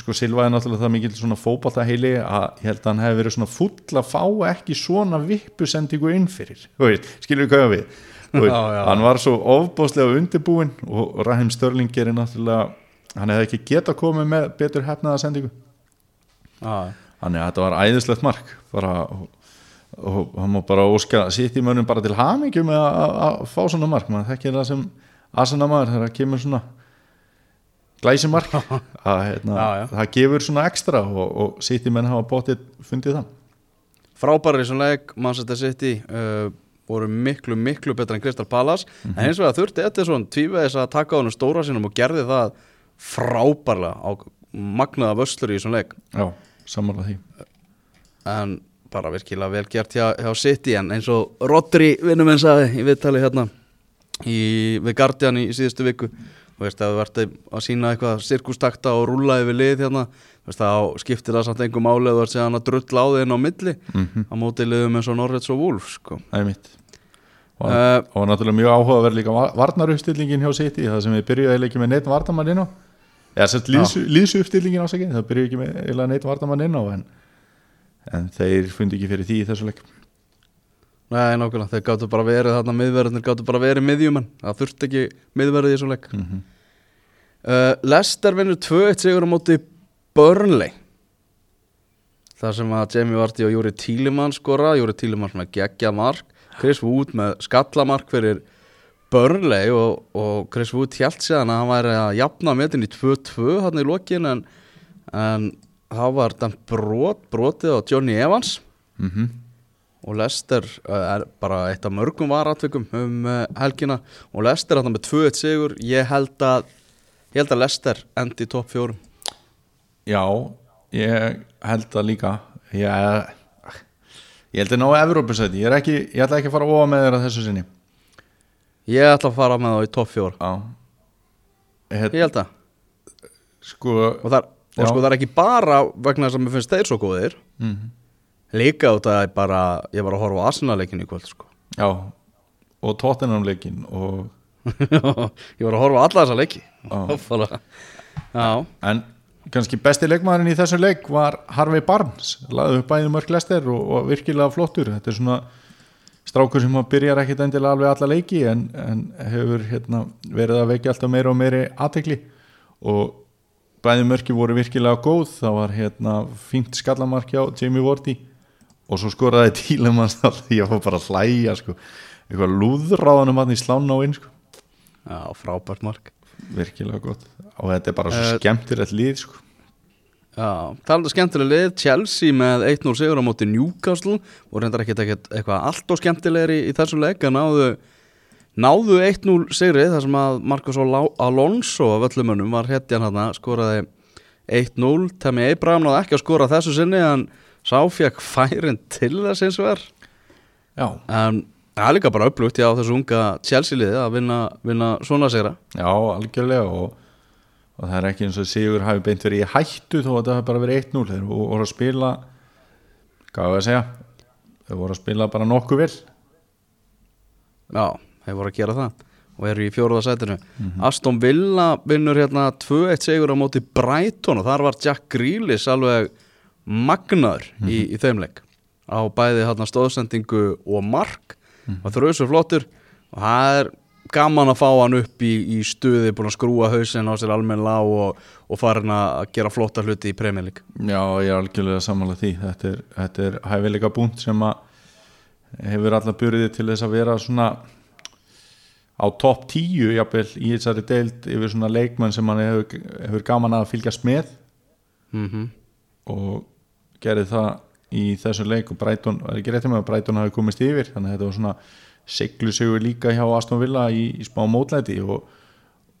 C: sko Silva er náttúrulega það mikil svona fótbolta heili að ég held að hann hefði verið svona full að fá ekki svona vippusendingu inn fyrir. Þú veist, skilur við? Hvað við
B: Já, já.
C: hann var svo ofbóðslega undirbúinn og Rahim Störling gerir náttúrulega hann hefði ekki geta komið með betur hefnaða sendingu þannig að þetta var æðislegt mark bara, og, og hann má bara óska sitt í mönnum bara til hamingju með að, fá svona mark. Maður þekkir það sem asana maður þegar það kemur svona glæsi mark að hérna,
B: Já, já.
C: það gefur svona ekstra og, og sitt í menn hafa bótið fundið það.
B: Frábæri sem leik Manchester City uh, voru miklu, miklu betra en Crystal Palace.
C: Mhm.
B: en hins vegar þurfti Edison tvíveðis að taka á honum stóra sínum og gerði það frábærlega á magnaða vöslur í þessum leik.
C: Já, sammála því.
B: En bara virkilega vel gert hjá, hjá City en eins og Rodri vinnum en sagði í viðtali hérna í, við Guardian í, síðustu viku þú veist að þú verði að sína eitthvað sirkustakta og rúlla yfir lið hérna veist þá skiptir það samt einhver máli að þú ert séðan að drull á inn á milli
C: mm
B: á móti liðum eins og Norrets og Wolf sko.
C: það er mitt og,
B: Uh,
C: og náttúrulega mjög áhugaverð líka varnaruppstillingin hjá City það sem við byrjuði ekki með neitt vartamann inn á. Eða sett líðsuppstillingin ásækið það byrjuði ekki með neitt vartamann inn á en, en þeir fundi ekki fyrir því í þessu leik.
B: Nei, nákvæmlega, þeir gáttu bara verið þarna miðverðinir gáttu bara verið miðjumenn. Það þurfti ekki miðverðið í þessum leik.
C: Mm -hmm.
B: uh, Lester vinnur 2-1 sigur á móti Burnley. Þar sem að Jamie Vardy og Júri Tílimann skora. Júri Tílimann með geggja mark. Chris Wood með skallamark fyrir Burnley og, og Chris Wood hjælt séðan að hann væri að jafna metin í 2-2 hann í lokin en, en það var þann brot, brotið á Johnny Evans.
C: Mhm.
B: og Lester uh, er bara eitt af mörgum varatvikum um uh, helgina. Og Lester er þarna með 2-1 sigur. Ég held að ég held að Lester endi í topp fjórum.
C: Já, ég held það líka. Ég, ég held að ná Evrópusæti, ég, er ég ætla ekki að fara óa með þér að þessu sinni.
B: Ég ætla að fara með þá í topp fjór
C: Já.
B: Ég held að
C: Sko
B: og, þar, og sko það er ekki bara vegna þess að mér finnst þeir svo góðir.
C: Mm,
B: líka út að ég bara ég var að horfa á Arsenal-leikin í kvöld sko.
C: Já, og Tottenham leikin og
B: ég var að horfa á alla þessa leiki.
C: En kannski besti leikmaðurinn í þessu leik var Harvey Barnes, laði upp bæði mörg lester og, og virkilega flottur. Þetta er svona strákur sem að byrjar ekkit endilega alveg alla leiki en, en hefur hérna, verið að vekja alltaf meira og meiri aðtekli og bæði mörki voru virkilega góð það var hérna fínt skallamark hjá Jamie Vardy og svo skoraði Tílemanns alltaf ég var bara að hlæja sko. eitthvað lúðráðanum hann í slána á inn sko.
B: já, frábært mark
C: virkilega gott og þetta er bara svo
B: Eh,
C: skemmtilegt líð sko.
B: Já, talandi skemmtilega lið, Chelsea með 1-0 sigur á móti Newcastle og reyndar ekkert ekkert eitthvað allt og skemmtilegri í, þessum leik að náðu, náðu 1-0 sigri þar sem að Marcos Alonso af öllumönnum var hetjan hann skoraði 1-0 Temi Abraham náði ekki að skora þessu sinni en sá fekk færin til þess eins og er
C: já,
B: en það er líka bara upplugt hjá þessu unga Chelsea liði að vinna, vinna svona sigra.
C: Já, algjörlega og, og það er ekki eins og Sigur hafi beint verið í hættu þó að það hafi bara verið 1-0 þeir voru að spila hvað var að segja þeir voru að spila bara nokkuð vel.
B: Já, voru að gera það og eru í fjóruða sætinu. Aston Villa vinnur hérna 2-1 sigur á móti Brighton og þar var Jack Grealish alveg magnaður í, í þeim leik. Á bæði hérna stóðsendingu og mark. Og þrjóðsur flottur. Og það er gaman að fá hann upp í, í stuði búin að skrúa hausinn á sér almenn lág og, og farin að gera flotta hluti í premjölík
C: Já, ég er algjörlega sammála því. Þetta er, þetta er hæfileika búnt sem að hefur alla björði til þess að vera svona á topp 10 jafnvel í þessari deild yfir svona leikmenn sem hann hefur, hefur gaman að fylgjast með.
B: Mm
C: og gerði það í þessu leik og Brighton, er ekki rétt með að Brighton hafi komist yfir, þannig að þetta var svona siglu sigur líka hjá Aston Villa í, í smá mótlæti og,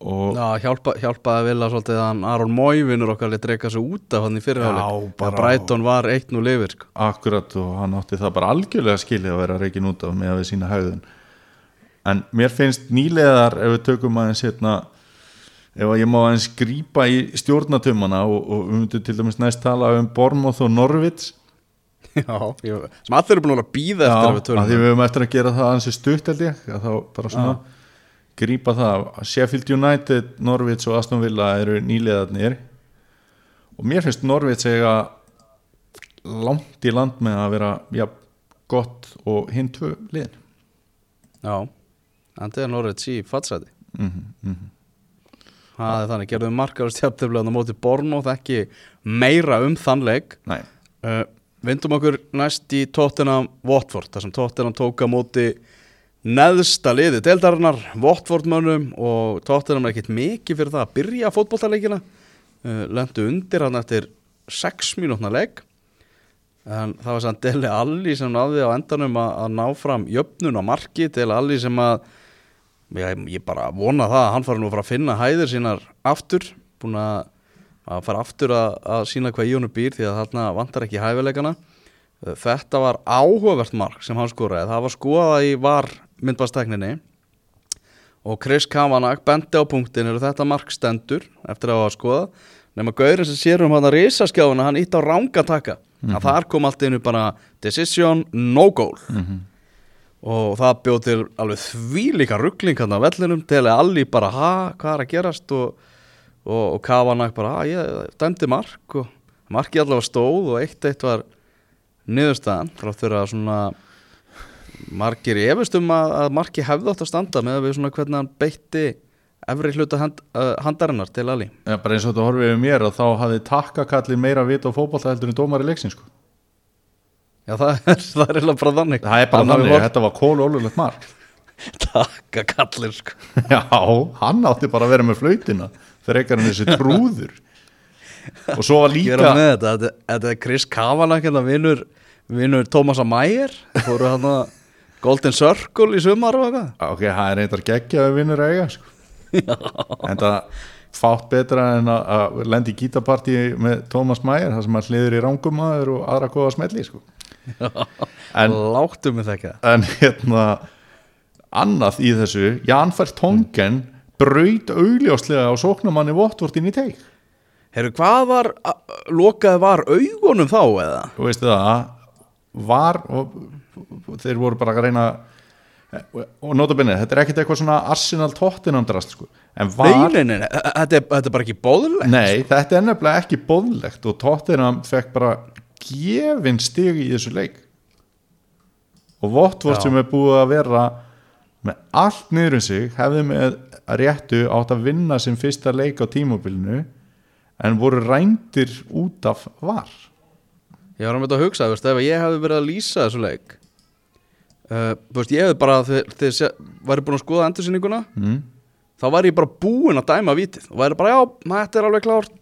C: og
B: Já, hjálpa, hjálpaði vilja svolítið að Aron Mói vinnur okkar lit reyka svo út af hann í fyrirháleik
C: Já,
B: bara
C: bara-
B: Brighton var 1-0 yfir sko.
C: akkurat og hann átti það bara algjörlega skilið að vera reikin út af með að við sína haugðun en mér finnst nýleðar ef við tökum aðeins hérna ef ég má aðeins grípa í stjórnatumana og, og við myndum til dæmis næst tala um Bormoth og Norvits
B: Já, ég, sem allir eru búin að býða eftir að við
C: að
B: tölum
C: því við höfum eftir að gera það aðeins stutt held ég. Að þá bara svona grípa það Sheffield United, Norvits og Aston Villa eru nýleðarnir og mér finnst Norvits eiga langt í land með að vera ja, gott og hinn tvö liðin.
B: Já, Andið er Norrið sí fatsæti.
C: Mm -hmm.
B: Það er þannig, gerðum markar og stjæpteflega á móti Bornóð ekki meira um þann leik.
C: Nei,
B: uh, Vindum okkur næst í Tottenham Watford þar sem Tottenham tók á móti neðsta liði deildarinnar Watford mönnum og Tottenham er ekkert mikið fyrir það að byrja fótboltaleikina. Uh, lendu undir hann eftir 6 mínútna leik. En það var sann Dele Alli sem náði á endanum að, að ná fram jöfnun á marki Dele Alli sem að ég, ég bara vona það að hann fari nú að fara að finna hæðir sínar aftur búin að, fara aftur að, að sína hvað í honum býr því að þarna vantar ekki hæfileikana. Þetta var áhugavert mark sem hann skoraði. Það var skoðað í var myndbastekninni og Chris Kavanagh bendi á punktin eru þetta mark stendur eftir að hafa skoða nema Gaurin sem sér um hann að risaskjáðuna hann ítt á ranga taka. Að þar kom allt einu bara decision no goal og það bjóð til alveg þvílíka ruggling hann á vellinum til að allir bara ha, hvað er að gerast og, og, og Kavanagh bara, ha, ég dæmdi mark og markið allavega stóð og eitt eitt var niðurstaðan frá þeirra svona margir í efustum að, að marki hefði átt að standa með að við svona hvernig hann beitti efri hluta hand, uh, handarinnar til Ali
C: ja, bara eins og þetta horfið við mér og þá hafði takkakallið meira vit á fótbolta heldur en dómar í leiksin sko.
B: Já, það er, það er bara þannig.
C: Það er bara
B: Hann hafi
C: þannig,
B: hort-
C: þetta var kólólulegt mark.
B: Takka kallir sko.
C: Já, hann átti bara að vera með flautina fyrir ekkert en þessi trúður. Og svo var líka
B: með þetta, þetta, þetta er Chris Kavanagh hérna vinnur, vinnur Tómasa Mæger fóru hann að Golden Circle í sumar og eitthvað.
C: Ok, það er eitthvað geggjaði vinnur eiga sko. en það fátt betra en að, lendi í gítapartí með Tómas Mæger það sem að hliður í rángumadur og aðra góða smelli sko. En,
B: Láttu mig þekka
C: en hérna annað í þessu Jan Fertongen braut augljóslega á sóknumanni Votvortin í teik
B: Herru, hvað var, lokaði var augunum þá eða?
C: og veistu það var og, þeir voru bara að reyna og nota benni, þetta er ekkert eitthvað svona Arsenal Tottenham drast sko. en var,
B: Nei, nei, nei, þetta er, þetta er bara ekki bóðulegt
C: nei, þetta er nefnilega ekki boðlegt og Tottenham fekk bara gefin stig í þessu leik. Og Votvort sem er búið að vera með allt niður um sig hefði með réttu átt að vinna sem fyrsta leik á tímobilinu en voru rændir út af var.
B: Ég var að mynda að hugsa, veist, ef ég hefði verið að lýsa þessu leik uh, veist, Ég hefði bara, þegar sé- væri búin að skoða endursýninguna
C: mm.
B: þá væri ég bara búinn að dæma vítið og væri bara, já, þetta er alveg klárt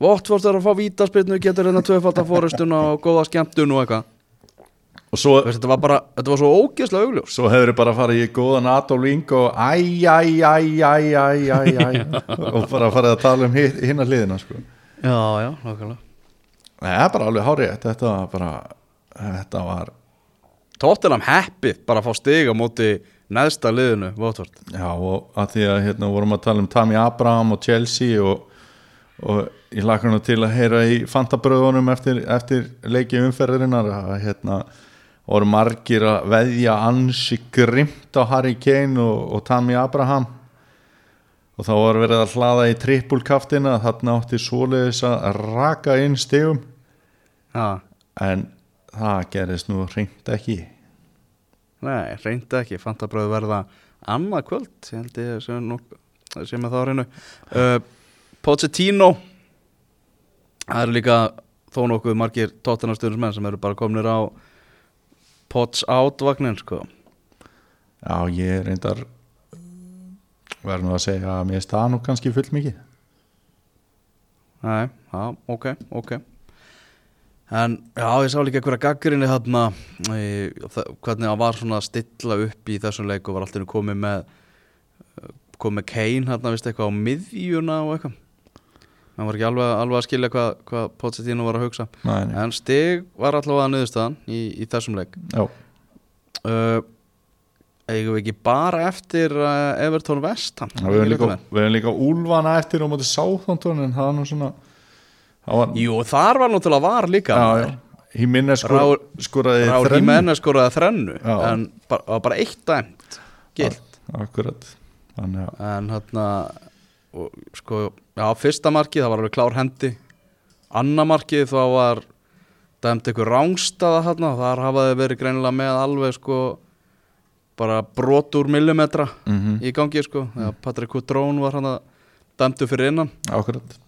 B: Votvort er að fá vítaspilnu, getur hérna tvöfalda fórustuna og góða skemmtun og eitthvað.
C: Og svo
B: Þetta var bara, þetta var svo ógeðslega augljós
C: Svo hefur bara farið í góðan Adolf Ingo og æj, æj, æj, æj, æj, æj, æj og bara farið að tala um hinn að hliðina sko.
B: Já, já, nákvæmlega.
C: Nei, það er bara alveg hárið þetta var bara þetta var,
B: Tottenham heppið bara að fá stig á móti neðsta liðinu, Votvort.
C: Já, og að því að hérna vorum að tala um Tammy Abraham og Chelsea og, og ég lakar nú til að heyra í fantabröðunum eftir, eftir leiki umferðirinnar að hérna voru margir að veðja ansi grimt á Harry Kane og, og Tammy Abraham. Og þá var verið að hlaða í trippulkaftina þarna átti svoleiðis að raka inn stegum
B: Já,
C: en það gerðist nú reynd ekki.
B: Nei, reyndi ekki. Fantabröð verða annað kvöld sem, sem er þá reynu. Uh, Pochettino. Það eru líka þó nokkuð margir tóttunarstjórnismenn sem eru bara komnir á Pots out vagnin sko.
C: Já, ég reyndar verður nú að segja að mér staða nú kannski full mikið.
B: Nei, já, ok, ok. En já, ég sá líka einhverja gaggrinni þarna í, hvernig það var svona stilla upp í þessum leik og var alltaf komið með komið með Kane þarna, vist eitthvað á miðjuna og eitthvað Það var ekki alveg, alveg að skilja hvað, hvað Pochettino var að hugsa.
C: Nei, nei.
B: En stig var allavega niðurstaðan í, í þessum leik. Uh, Eigum við ekki bara eftir uh, Everton Vestham
C: við erum líka, við erum líka úlfana eftir á móti sáþóntun en það er nú svona var,
B: Jú, þar var náttúrulega var líka.
C: Já, já, Jimenez skor,
B: Raúl-
C: skoraði þrennu.
B: Jimenez skoraði þrennu
C: Já.
B: en bara, var bara eitt dæmt gilt.
C: Akkurat. Þannig að
B: en hérna og, sko, já, fyrsta markið það var alveg klár hendi. Annar markið þá var dæmt einhver rángstaða hérna þar hafaði verið greinilega með alveg sko bara brot úr millimetra
C: mm
B: í gangi sko. Þegar Patrik Kutrón var hann dæmtu fyrir innan.
C: Akkurat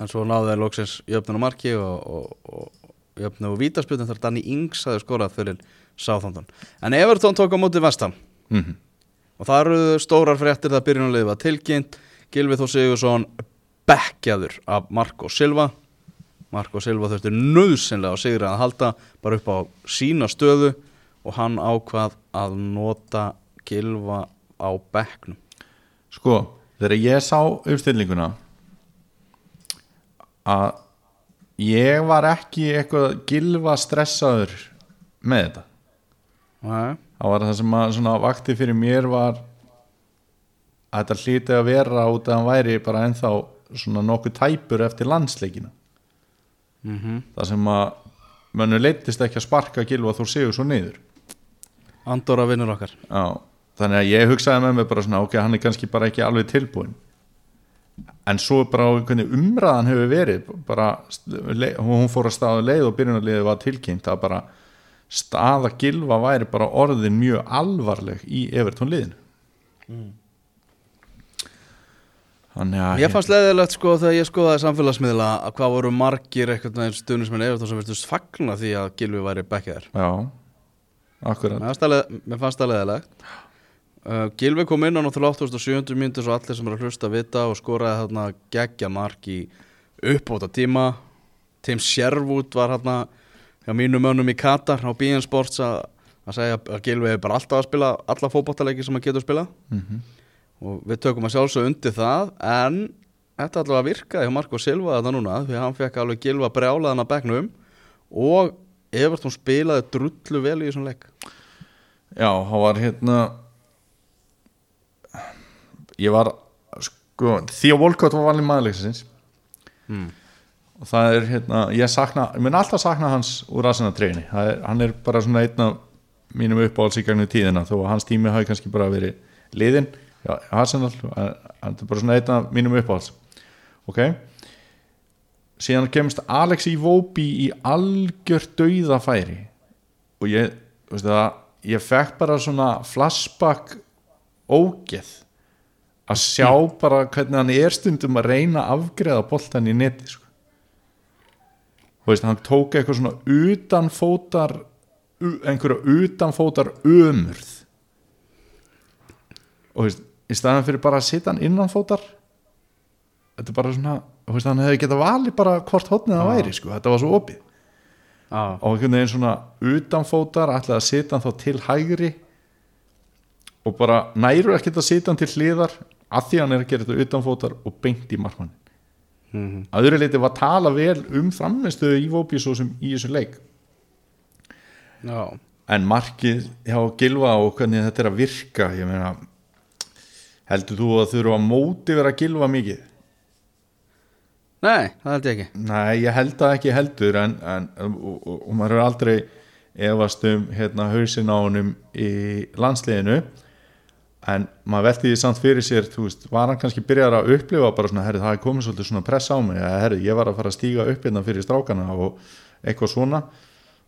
B: en svo náði þeir loksins jöfnun og marki og, og, og jöfnu og vítaspjöldin þar Danny Ings hafði skorað fyrir Southampton. En Everton tók á móti vestam
C: mm
B: og það eru stórar fréttir það byrjunarliði var tilkynnt Gilvi Þór Sigursson bekkjaður af Marco Silva. Marco Silva þurfti nöðsynlega á sigri að halda bara upp á sína stöðu og hann ákvað að nota Gilva á bekknum.
C: Sko, þegar ég sá uppstillinguna að ég var ekki eitthvað gilva stressaður með þetta.
B: Nei,
C: það var það sem að vakti fyrir mér var að þetta hlýti að vera út að hann væri bara ennþá svona nokkuð tæpur eftir landsleikina.
B: Mm
C: það sem að mönnu leittist ekki að sparka gilva þó séu svo niður.
B: Andorra vinnur okkar.
C: Já, þannig að ég hugsaði með mig bara svona ok, hann er kannski bara ekki alveg tilbúin en svo bara á hvernig umræðan hefur verið bara, hún fór að staða leið og byrjunarliðið var tilkynnt að bara staða gilva væri bara orðin mjög alvarleg í Evertón liðinu Þannig að
B: Ég fannst leiðilegt sko þegar ég skoðaði samfélagsmiðla að hvað voru margir eitthvað neginn stuðnismenn Evertón sem virtust fagna því að Gilvi væri bekkjaður
C: Já, akkurat.
B: Mér fannst það leiðilegt uh, Gilvi kom inn á náttúrulega 87. mínútur svo allir sem eru að hlusta vita og skoraði þarna geggja mark í uppbóta tíma Tim Sherwood var hérna hjá mínum mönnum í Katar á BN Sports að að segja að Gilvi er bara alltaf að spila alla fótballtaleiki sem hann getur spilað.
C: Mm
B: og við tökum að sjálfsög undir það en þetta allavega virkaði hjá Marko Silva þetta núna því að hann fekk alveg gilva brjálaðan að begnum og Everton spilaði drullu vel í þessum leik.
C: Já, hann var hérna ég var sko, því að Volkot var valin maðurleiksins
B: mm.
C: og það er hérna, ég sakna ég mun alltaf sakna hans úr aðsina treyni hann er bara svona einn af mínum uppáhalds í gegnum tíðina þó að hans tími hafi kannski bara verið liðin já, Arsenal, en hann er bara svona einn af mínum uppáhalds. Ok. Síðan kemst Alex Iwobi í algjör dauðafæri. Og ég, veistu það ég fekk bara svona flashback ógeð að sjá bara hvernig hann er stundum að reyna að afgreða boltan í neti sko. Þú veist, hann tók eitthvað svona utanfótar einhverja utanfótar ömurð. Og þú veist, í staðan fyrir bara að sitja hann innanfótar þetta er bara svona veist, hann hefði getað valið bara hvort hotnið það væri, sko, þetta var svo opið.
B: Ah.
C: og einhvern veginn svona utanfótar ætlaði að sitja hann þá til hægri og bara næru ekkert að sitja hann til hliðar að því hann er að gera þetta utanfótar og beint í markmann.
B: Mm
C: að öðru leiti var að tala vel um framistuðu í Vópi svo sem í þessu leik.
B: Já,
C: en markið hjá Gilva og hvernig þetta er að virka ég meina heldur þú að þurfa að móti vera Gilva mikið?
B: nei, það held ég ekki.
C: Nei, ég held það ekki heldur en, en, og, og, og maður er aldrei efast um hérna, hausin á honum í landsliðinu. En maður velti því samt fyrir sér veist, var hann kannski byrjar að upplifa bara svona, herri, það er komið svolítið svona press á mig herri, ég var að fara að stíga upp hérna fyrir strákana og eitthvað svona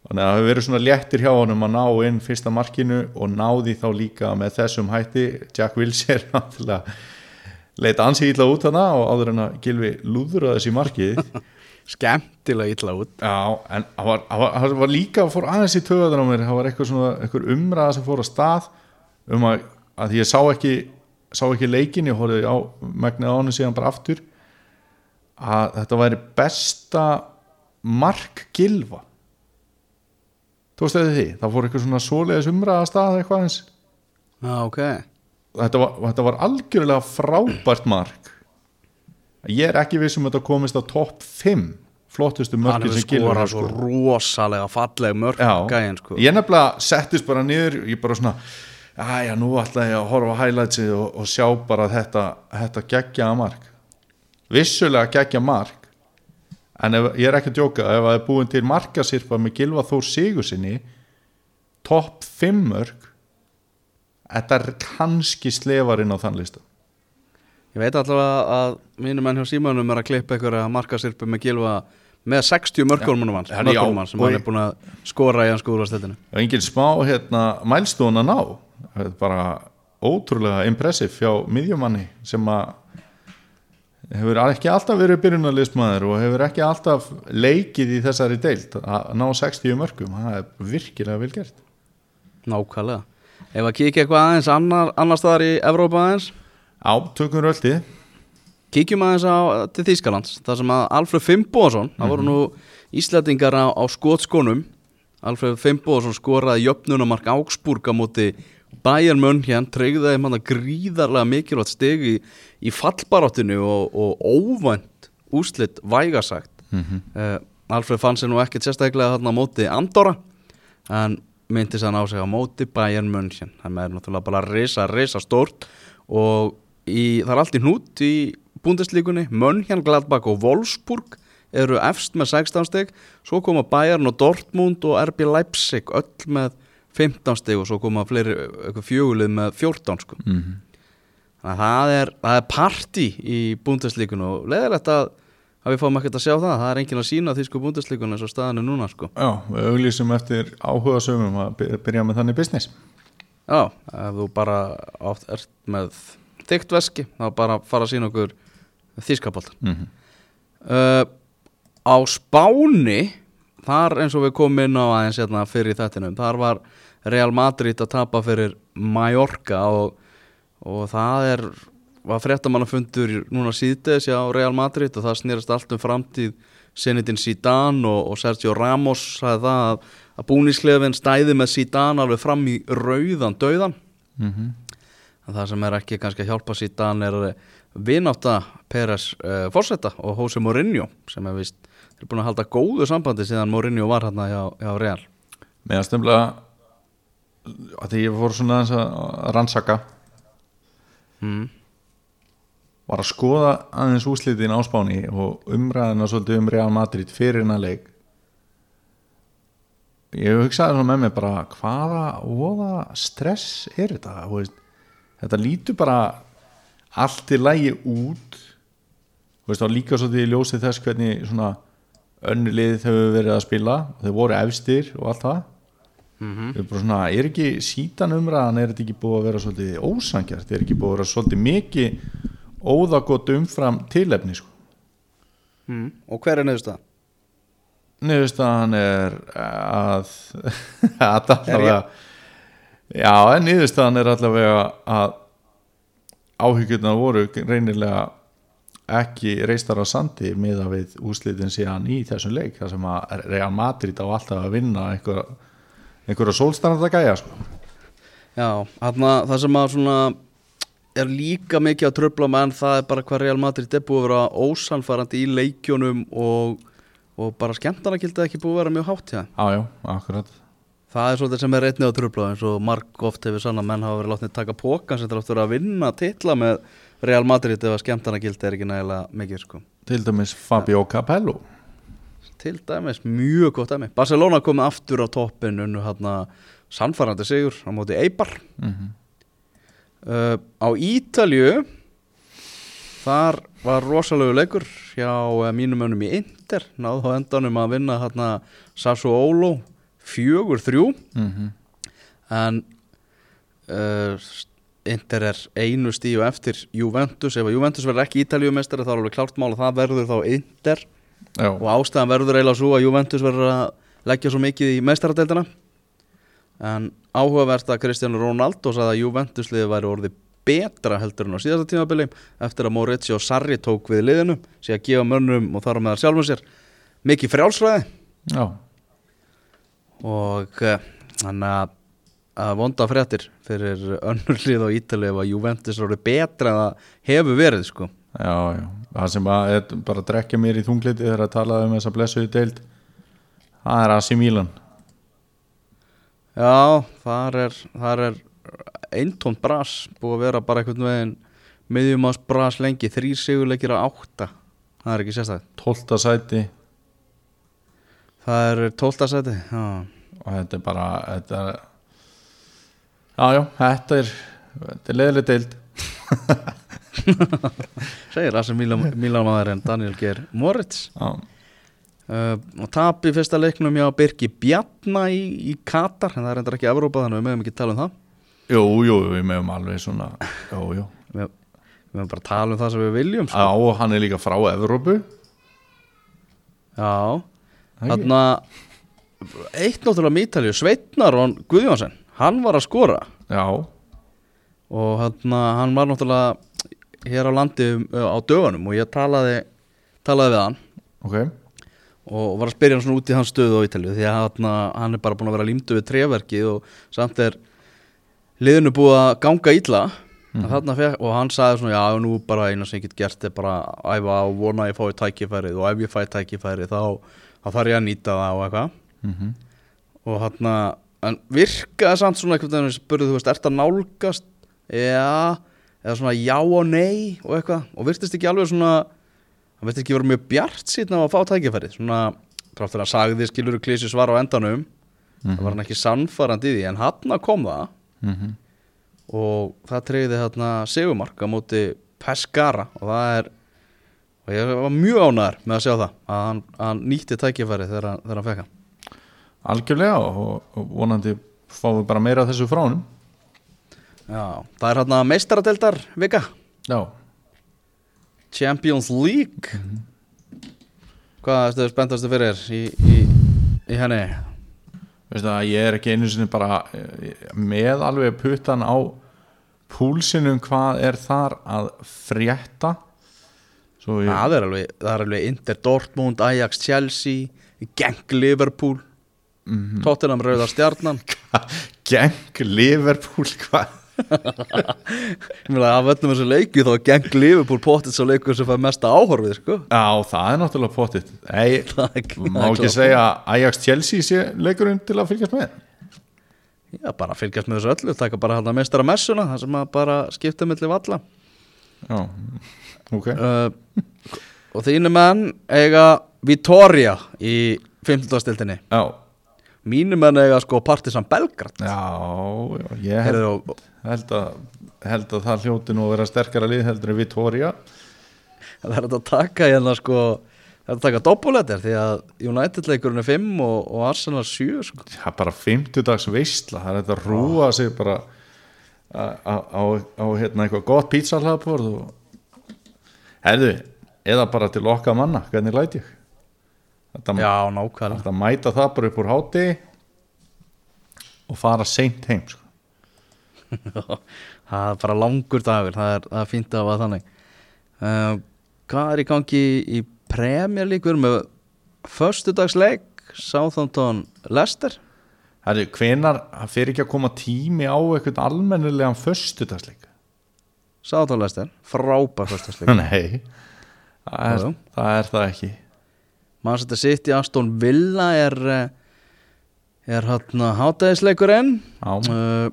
C: þannig að það hefur verið svona léttir hjá honum að ná inn fyrsta markinu og náði þá líka með þessum hætti. Jack Wilshere náttúrulega leita ansi ítla út hana og áður en að Gilvi lúður að þessi markið.
B: Skemmtilega illa út.
C: Já, en það var, var, var líka fór aðeins í töðan á mér, það var eitthvað svona eitthvað umræða sem fór að stað um að, að ég sá ekki sá ekki leikin, ég horfði á megnið á hann síðan bara aftur að þetta væri besta mark gilva þú veist þetta því? Það fór eitthvað svona svoleiðis umræða að stað eitthvað eins
B: Já, ok.
C: Þetta var, þetta var algjörlega frábært mark. Ég er ekki viss um að þetta komist á topp 5 flottustu
B: Hann hefur
C: sem gilva
B: skorað svo rosalega falleg mörg gæinn sko.
C: Ég nefnilega settist bara niður ég bara svona, aðja nú ætla ég að horfa highlightsið og, og sjá bara þetta, þetta geggjaða mark. Vissulega geggja mark en ef, ég er ekki að djóka ef það er búin til markasirpa með Gilva Þór Sigur sinni topp 5 mörg þetta er kannski slefarinn á þann lista.
B: Ég veit allavega að mínu menn hjá Símanum er að klippa einhverja markasirpu með gilva með 60 mörgólmunum hans, mörgólum hans sem hann er búin að skora í hans skúrastættinu
C: og engin smá hérna, mælstón að ná. Þetta er bara ótrúlega impressiv hjá miðjumanni sem að hefur ekki alltaf verið byrjunarliðsmaður og hefur ekki alltaf leikið í þessari deild. Að ná 60 mörgum, það er virkilega vel gert.
B: Nákvæmlega. Ef að kíkja eitthvað aðeins annar, annar staðar í Evrópa aðeins.
C: Á, tökum röldi
B: Kíkjum aðeins á, til Þýskalands þar sem að Alfred Fimboðsson það voru nú Íslandingar á, á skotskónum Alfred Fimboðsson skoraði jöfnunamark Augsburg á móti Bayern þeim hann að gríðarlega mikilvægt stig í, í fallbaráttinu og, og óvænt úslit vægasagt mm Alfred fann sér nú ekkert sérstaklega þarna móti Andorra en myndi sann á sig á móti Bayern München það er náttúrulega bara risa, risa stórt og í, það er allt í hnút í búndeslíkunni München, Gladbach og Wolfsburg eru efst með 16 steg svo koma Bayern og Dortmund og RB Leipzig öll með 15 steg og svo koma fleiri fjögulið með 14 sko.
C: mm -hmm.
B: þannig að það er, það er party í búndeslíkunni og leðilegt að, að við fáum ekkert að sjá það það er enginn að sína því sko búndeslíkunni eins og staðan er núna sko.
C: Já, við auglýsum eftir áhuga sögum að by- byrja með þannig business
B: Já, ef þú bara oft ert með þygt veski þá bara fara að sína okkur þýskapoltan
C: mm -hmm.
B: uh, Á Spáni þar eins og við komum inn á aðeins hérna fyrir þettinum, þar var Real Madrid að tapa fyrir Mallorca og, og það er var fréttamannafundur núna síðdeis á Real Madrid og það snýrast allt um framtíð Zenedine Zidane og, og Sergio Ramos sagði það að, að búnísklefin stæði með Zidane alveg fram í rauðan döðan
C: Mm
B: En það sem er ekki kannski að hjálpa síðan er vináta Peres uh, Forsetta og Jose Mourinho sem er vist, eru búin að halda góðu sambandi síðan Mourinho var hérna hjá, hjá Real.
C: Mér að stemla að því ég fór svona að rannsaka.
B: Mm.
C: var að skoða aðeins úslitin á Spáni og umræðina svolítið um Real Madrid fyrir hennar leik. Ég hugsaði svona með mig bara hvaða óða stress er þetta? Veist, þetta lítur bara allt í lægi út. Veist, þá líka svolítið í ljósið þess hvernig svona önnu lið hefur verið að spila. Og þau voru efstir og allt það
B: Mm
C: bara svona, er ekki sítan umræðan er þetta ekki búið að vera svolítið ósangjart er ekki búið að vera svolítið mikið óðagott umfram tilefni sko.
B: Mm. Og hver er neðust það?
C: niðurstaðan er að að allavega já, en niðurstaðan er allavega að áhyggjurnar voru reynilega ekki reistar á sandi miða við úslitin síðan í þessum leik þar sem að Real Madrid á alltaf að vinna einhverja, einhverja sólstænda gæja sko.
B: Já, þarna það sem að svona er líka mikið að tröfla með en það er bara hvað Real Madrid er búið að vera ósanfærandi í leikjunum og, og bara skemmtana gildi ekki búið að vera mjög hátt hjá.
C: Já, já, akkurat
B: Það er svolítið sem er einnig að tröfla eins og marg oft hefur sann að menn hafa verið látnið taka pókan sem þarf að vinna titla með Real Madrid ef að skemmtana gildi er ekki nægilega mikið sko.
C: Til dæmis Fabio Capello
B: Til dæmis, mjög gott dæmi. Barcelona komið aftur á toppin unnu hérna sannfærandi sigur á móti Eibar.
C: Mm
B: uh, á Ítalju þar var rosalegu leikur hjá uh, mínum önum í Inter náðu á endanum að vinna hérna Sassuolo fjögur þrjú.
C: Mm
B: en uh, Inter er einu stíu eftir Juventus, ef að Juventus verður ekki Ítaljumestari þá er alveg klárt mál að það verður þá Inter
C: Já,
B: og ástæðan verður eiginlega svo að Juventus verður að leggja svo mikið í meistaradeildina. En áhugavert að Cristiano Ronaldo sagði að Juventus liðið væri orðið betra heldur en á síðasta tímabili eftir að Maurizio Sarri tók við liðinu sé að gefa mönnum og þar á meðal sjálfum sér mikið frjálsræði.
C: Já,
B: og uh, þannig að, að vonda fréttir fyrir önnur lið á Ítali ef að Juventus orðið betra en það hefur verið sko.
C: Já, já Það sem að, er bara að drekja mér í þungliti þegar að tala um þessa blessuðu deild Það er Asi Milan
B: Já, þar er, þar er eintónt bras búið að vera bara einhvern veginn miðjumás bras lengi, þrý sigurleikir á átta það er ekki sérstæð
C: 12. sæti
B: það er tólta seti já.
C: og þetta er bara þetta er, Já, já, þetta er er leðileg deild
B: segir það sem Mílanmaðurinn Daniel Geir Moritz.
C: Já,
B: uh, og tap í fyrsta leiknum hjá Birki Bjarna í, í Katar en það er endur ekki Evrópa þannig að við meðum ekki tala um það.
C: Jú, jú, við meðum alveg svona Jú, jú
B: við, meðum bara tala um það sem við viljum sko.
C: Já, og hann er líka frá Evrópu.
B: Já,
C: ekki?
B: Þarna eitt náttúrulega mítalju, Sveitnaron Guðjónsson, hann var að skora.
C: Já,
B: og hann, hann var náttúrulega hér á landi á dögunum og ég talaði, talaði við hann.
C: Ok.
B: Og var að spyrja hann svona út í hans stöðu á Ítalju því að hann, er bara búin að vera límdu við treverkið og samt er liðinu búið að ganga illa. Mm. fekk, og hann sagði svona já nú bara eina sem ég get gert er bara að æfa og vona að ég fái tækifærið og ef ég fæ tækifærið þá, þá þarf ég að nýta það og eitthvað.
C: Mm
B: og hann virkaði samt svona einhvern veginn spurði þú veist, ert að nálgast? Já, eða svona já og nei og eitthvað, og virtist ekki alveg svona hann virtist ekki vera mjög bjart síðan á að fá tækifærið, svona kraftur að sagði skilur klísi svar á endanum það var hann ekki sannfarandi í því. En hann kom það.
C: -hmm.
B: og það treyði hérna segumark á móti Pescara. Og það er og ég var mjög ánæður með að sjá það að hann, hann nýtti tækifærið þegar, hann- þegar hann fekk hann.
C: Algjörlega og, og vonandi fáum við bara meira af þessu frá honum
B: Já, það er hérna meistaradeldar vika.
C: Já,
B: Champions League. Hvað erstu spenntastu fyrir í, í, í henni?
C: veistu það, ég er ekki einu sinni bara eh, með alveg puttan á púlsinum hvað er þar að frétta. Ég,
B: Það er alveg, það er alveg Inter Dortmund, Ajax Chelsea Genk Liverpool.
C: Mhm.
B: Tottenham Rauðar Stjarnan.
C: Geng Liverpool hvað
B: Ég meina af öllum þessu leikju þá Genk Liverpool potið svo leikur sem fær mesta áhorfið sko.
C: Já, það er náttúrulega
B: er ekki-
C: má ekki segja Ajax Chelsea sé leikurinn til að fylgjast með?
B: Já, bara fylgjast með þessu öllu, taka bara hann að meistara messuna það sem að bara skipta milli valla.
C: Já, ok.
B: Uh, Og þínu menn eiga Vitoria í 15. stildinni
C: Já,
B: Mínu menn eiga sko Partisan Belgrad.
C: Já, já ég held, held, að, held að það hljóti nú að vera sterkara lið heldur en Vittoria
B: Það er að taka hérna sko Það er að taka doppuletter því að United leikurinn er 5 og, og Arsenal 7 sko.
C: Það er bara 50 dags veistla Það er að rúa sig bara á, hérna eitthvað gott pítsalhaðbord og Herðu, eða bara til okkar manna hvernig læt ég Þetta,
B: Já, nákvæmlega.
C: þetta mæta það bara upp úr háti og fara seint heim sko.
B: Það er bara langur dagur Það er, það er fínt að hafa þannig. Uh, Hvað er í gangi í erum með Föstudagsleik Southampton Leicester.
C: Herðu, hvenar fyrir ekki að koma tími á eitthvað almennilegan föstudagsleik?
B: Southampton Leicester Frábær föstudagsleik.
C: Nei, það er, það er það ekki
B: Manchester City Aston Villa er eh, er hann hátæðisleikurinn
C: Já,
B: uh,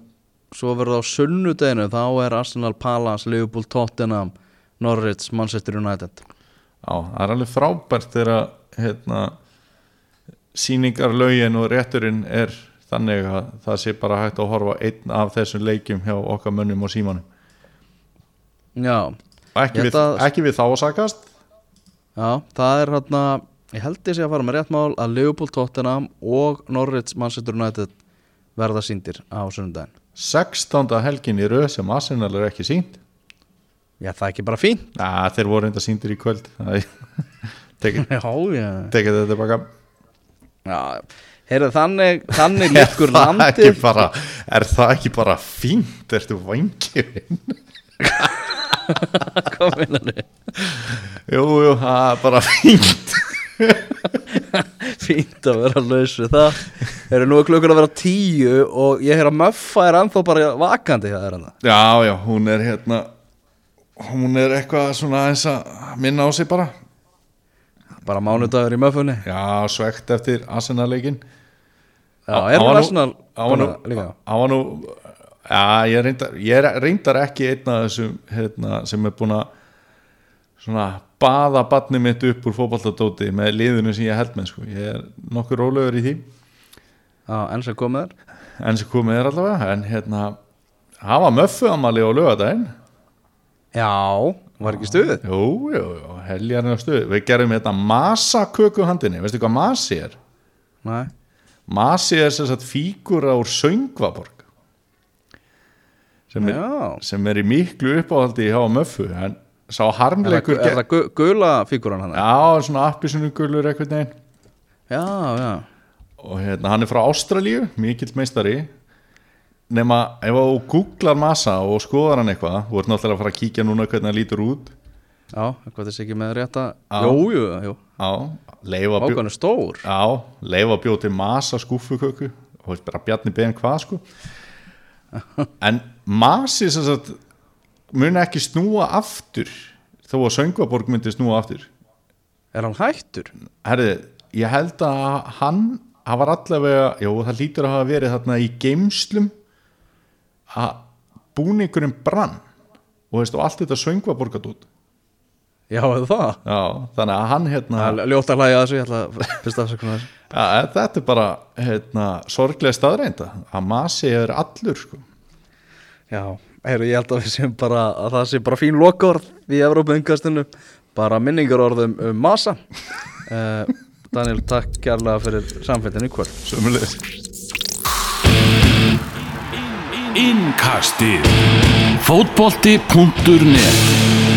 B: svo verður á sunnudeginu þá er Arsenal Palace, Liverpool, Tottenham Norwich, Manchester United.
C: Já, það er alveg frábært þegar hérna, sýningarlaugin og rétturinn er þannig að það sé bara hægt að horfa einn af þessum leikjum hjá okkar mönnum og símanum.
B: Já,
C: ekki, við,
B: að-
C: ekki við þá að sakast.
B: Já, það er hérna Ég held sé að fara með rétt mál að Liverpool Tottenham og Norwich Manchester United verða síndir á sunnudaginn.
C: 16. helgin í röð sem Arsenal er ekki sínt
B: Já, það er ekki bara fín
C: Na, þeir voru enda síndir í kvöld. Það er- tekið þetta tilbaka.
B: Já, heyrðu þannig þannig líkur
C: það,
B: landið.
C: bara, er það ekki bara fínt? Ertu vangirinn
B: Hvað meinar þið?
C: jú, jú, það er bara fínt
B: Fínt að vera laus við það. Heyrðu, nú er klukkur að vera tíu og ég heyr að Möffa er ennþá bara vakandi það er hann
C: já, já, hún er hérna hún er eitthvað svona eins að minna á sig bara.
B: Bara mánudagur í Möffunni.
C: Já, svegt eftir Arsenal-leikin
B: Já, er hún Arsenal líka?
C: á var nú já, ég reyndar, ég reyndar ekki einn af þessum hérna, sem er búin að svona baða badni mitt upp úr fótballtadóti með liðinu sem ég held með sko. ég er nokkur rólegur í því.
B: Já, enn sem komið er.
C: Enn sem komið er allavega en hérna, hafa möffu amali á lögadaginn
B: Já, var ekki stuðið?
C: jú, jú, jú, heljarinn á stuð. Við gerum hérna masa köku handinni. Veistu hvað masi er?
B: Nei.
C: Masi er sem sagt fígura úr söngvaborg sem er, sem er í miklu uppáhaldi í hafa möffu en sá
B: er það,
C: harmleikur
B: er það gu- gula fígúran hann?
C: já, svona appisinu gulur eitthvað neginn
B: Já, já.
C: Og hérna, hann er frá Ástralíu, mikill meistari. Nema ef þú googlar massa og skoðar hann eitthvað þú ert náttúrulega að fara að kíkja núna hvernig hann lítur út.
B: Já, eitthvað þessi ekki með rétta
C: Já.
B: Jú, jú, Ákvæmlega stór.
C: Já, leifa bjó til massa skúfuköku og bara bjarni beðin hvað sko. En massi sem sagt mun ekki snúa aftur þó að Söngvaborg myndi snúa aftur.
B: Er hann hættur?
C: herði, ég held að hann hann var allavega, jú það lítur að hafa verið þarna í geimslum að búningurinn brann. Og veist og allt þetta söngva borgat út.
B: Já, eða það
C: já, þannig að hann hérna
B: er ljótt að hlæja þessu, ég ætla að fyrst afsakna þessu.
C: Ja, þetta er bara hérna, sorglega staðreinda að masi er allur sko.
B: Já, heyrðu, ég held að við séum bara að það sé bara fín lokaorð í Evrópa-umkastinu bara minningarorðum um masa. Uh, Daniel, takk kærlega fyrir samfélginu í kvöld.
C: Sömulegis.
A: Innkastið. Fótbolti.net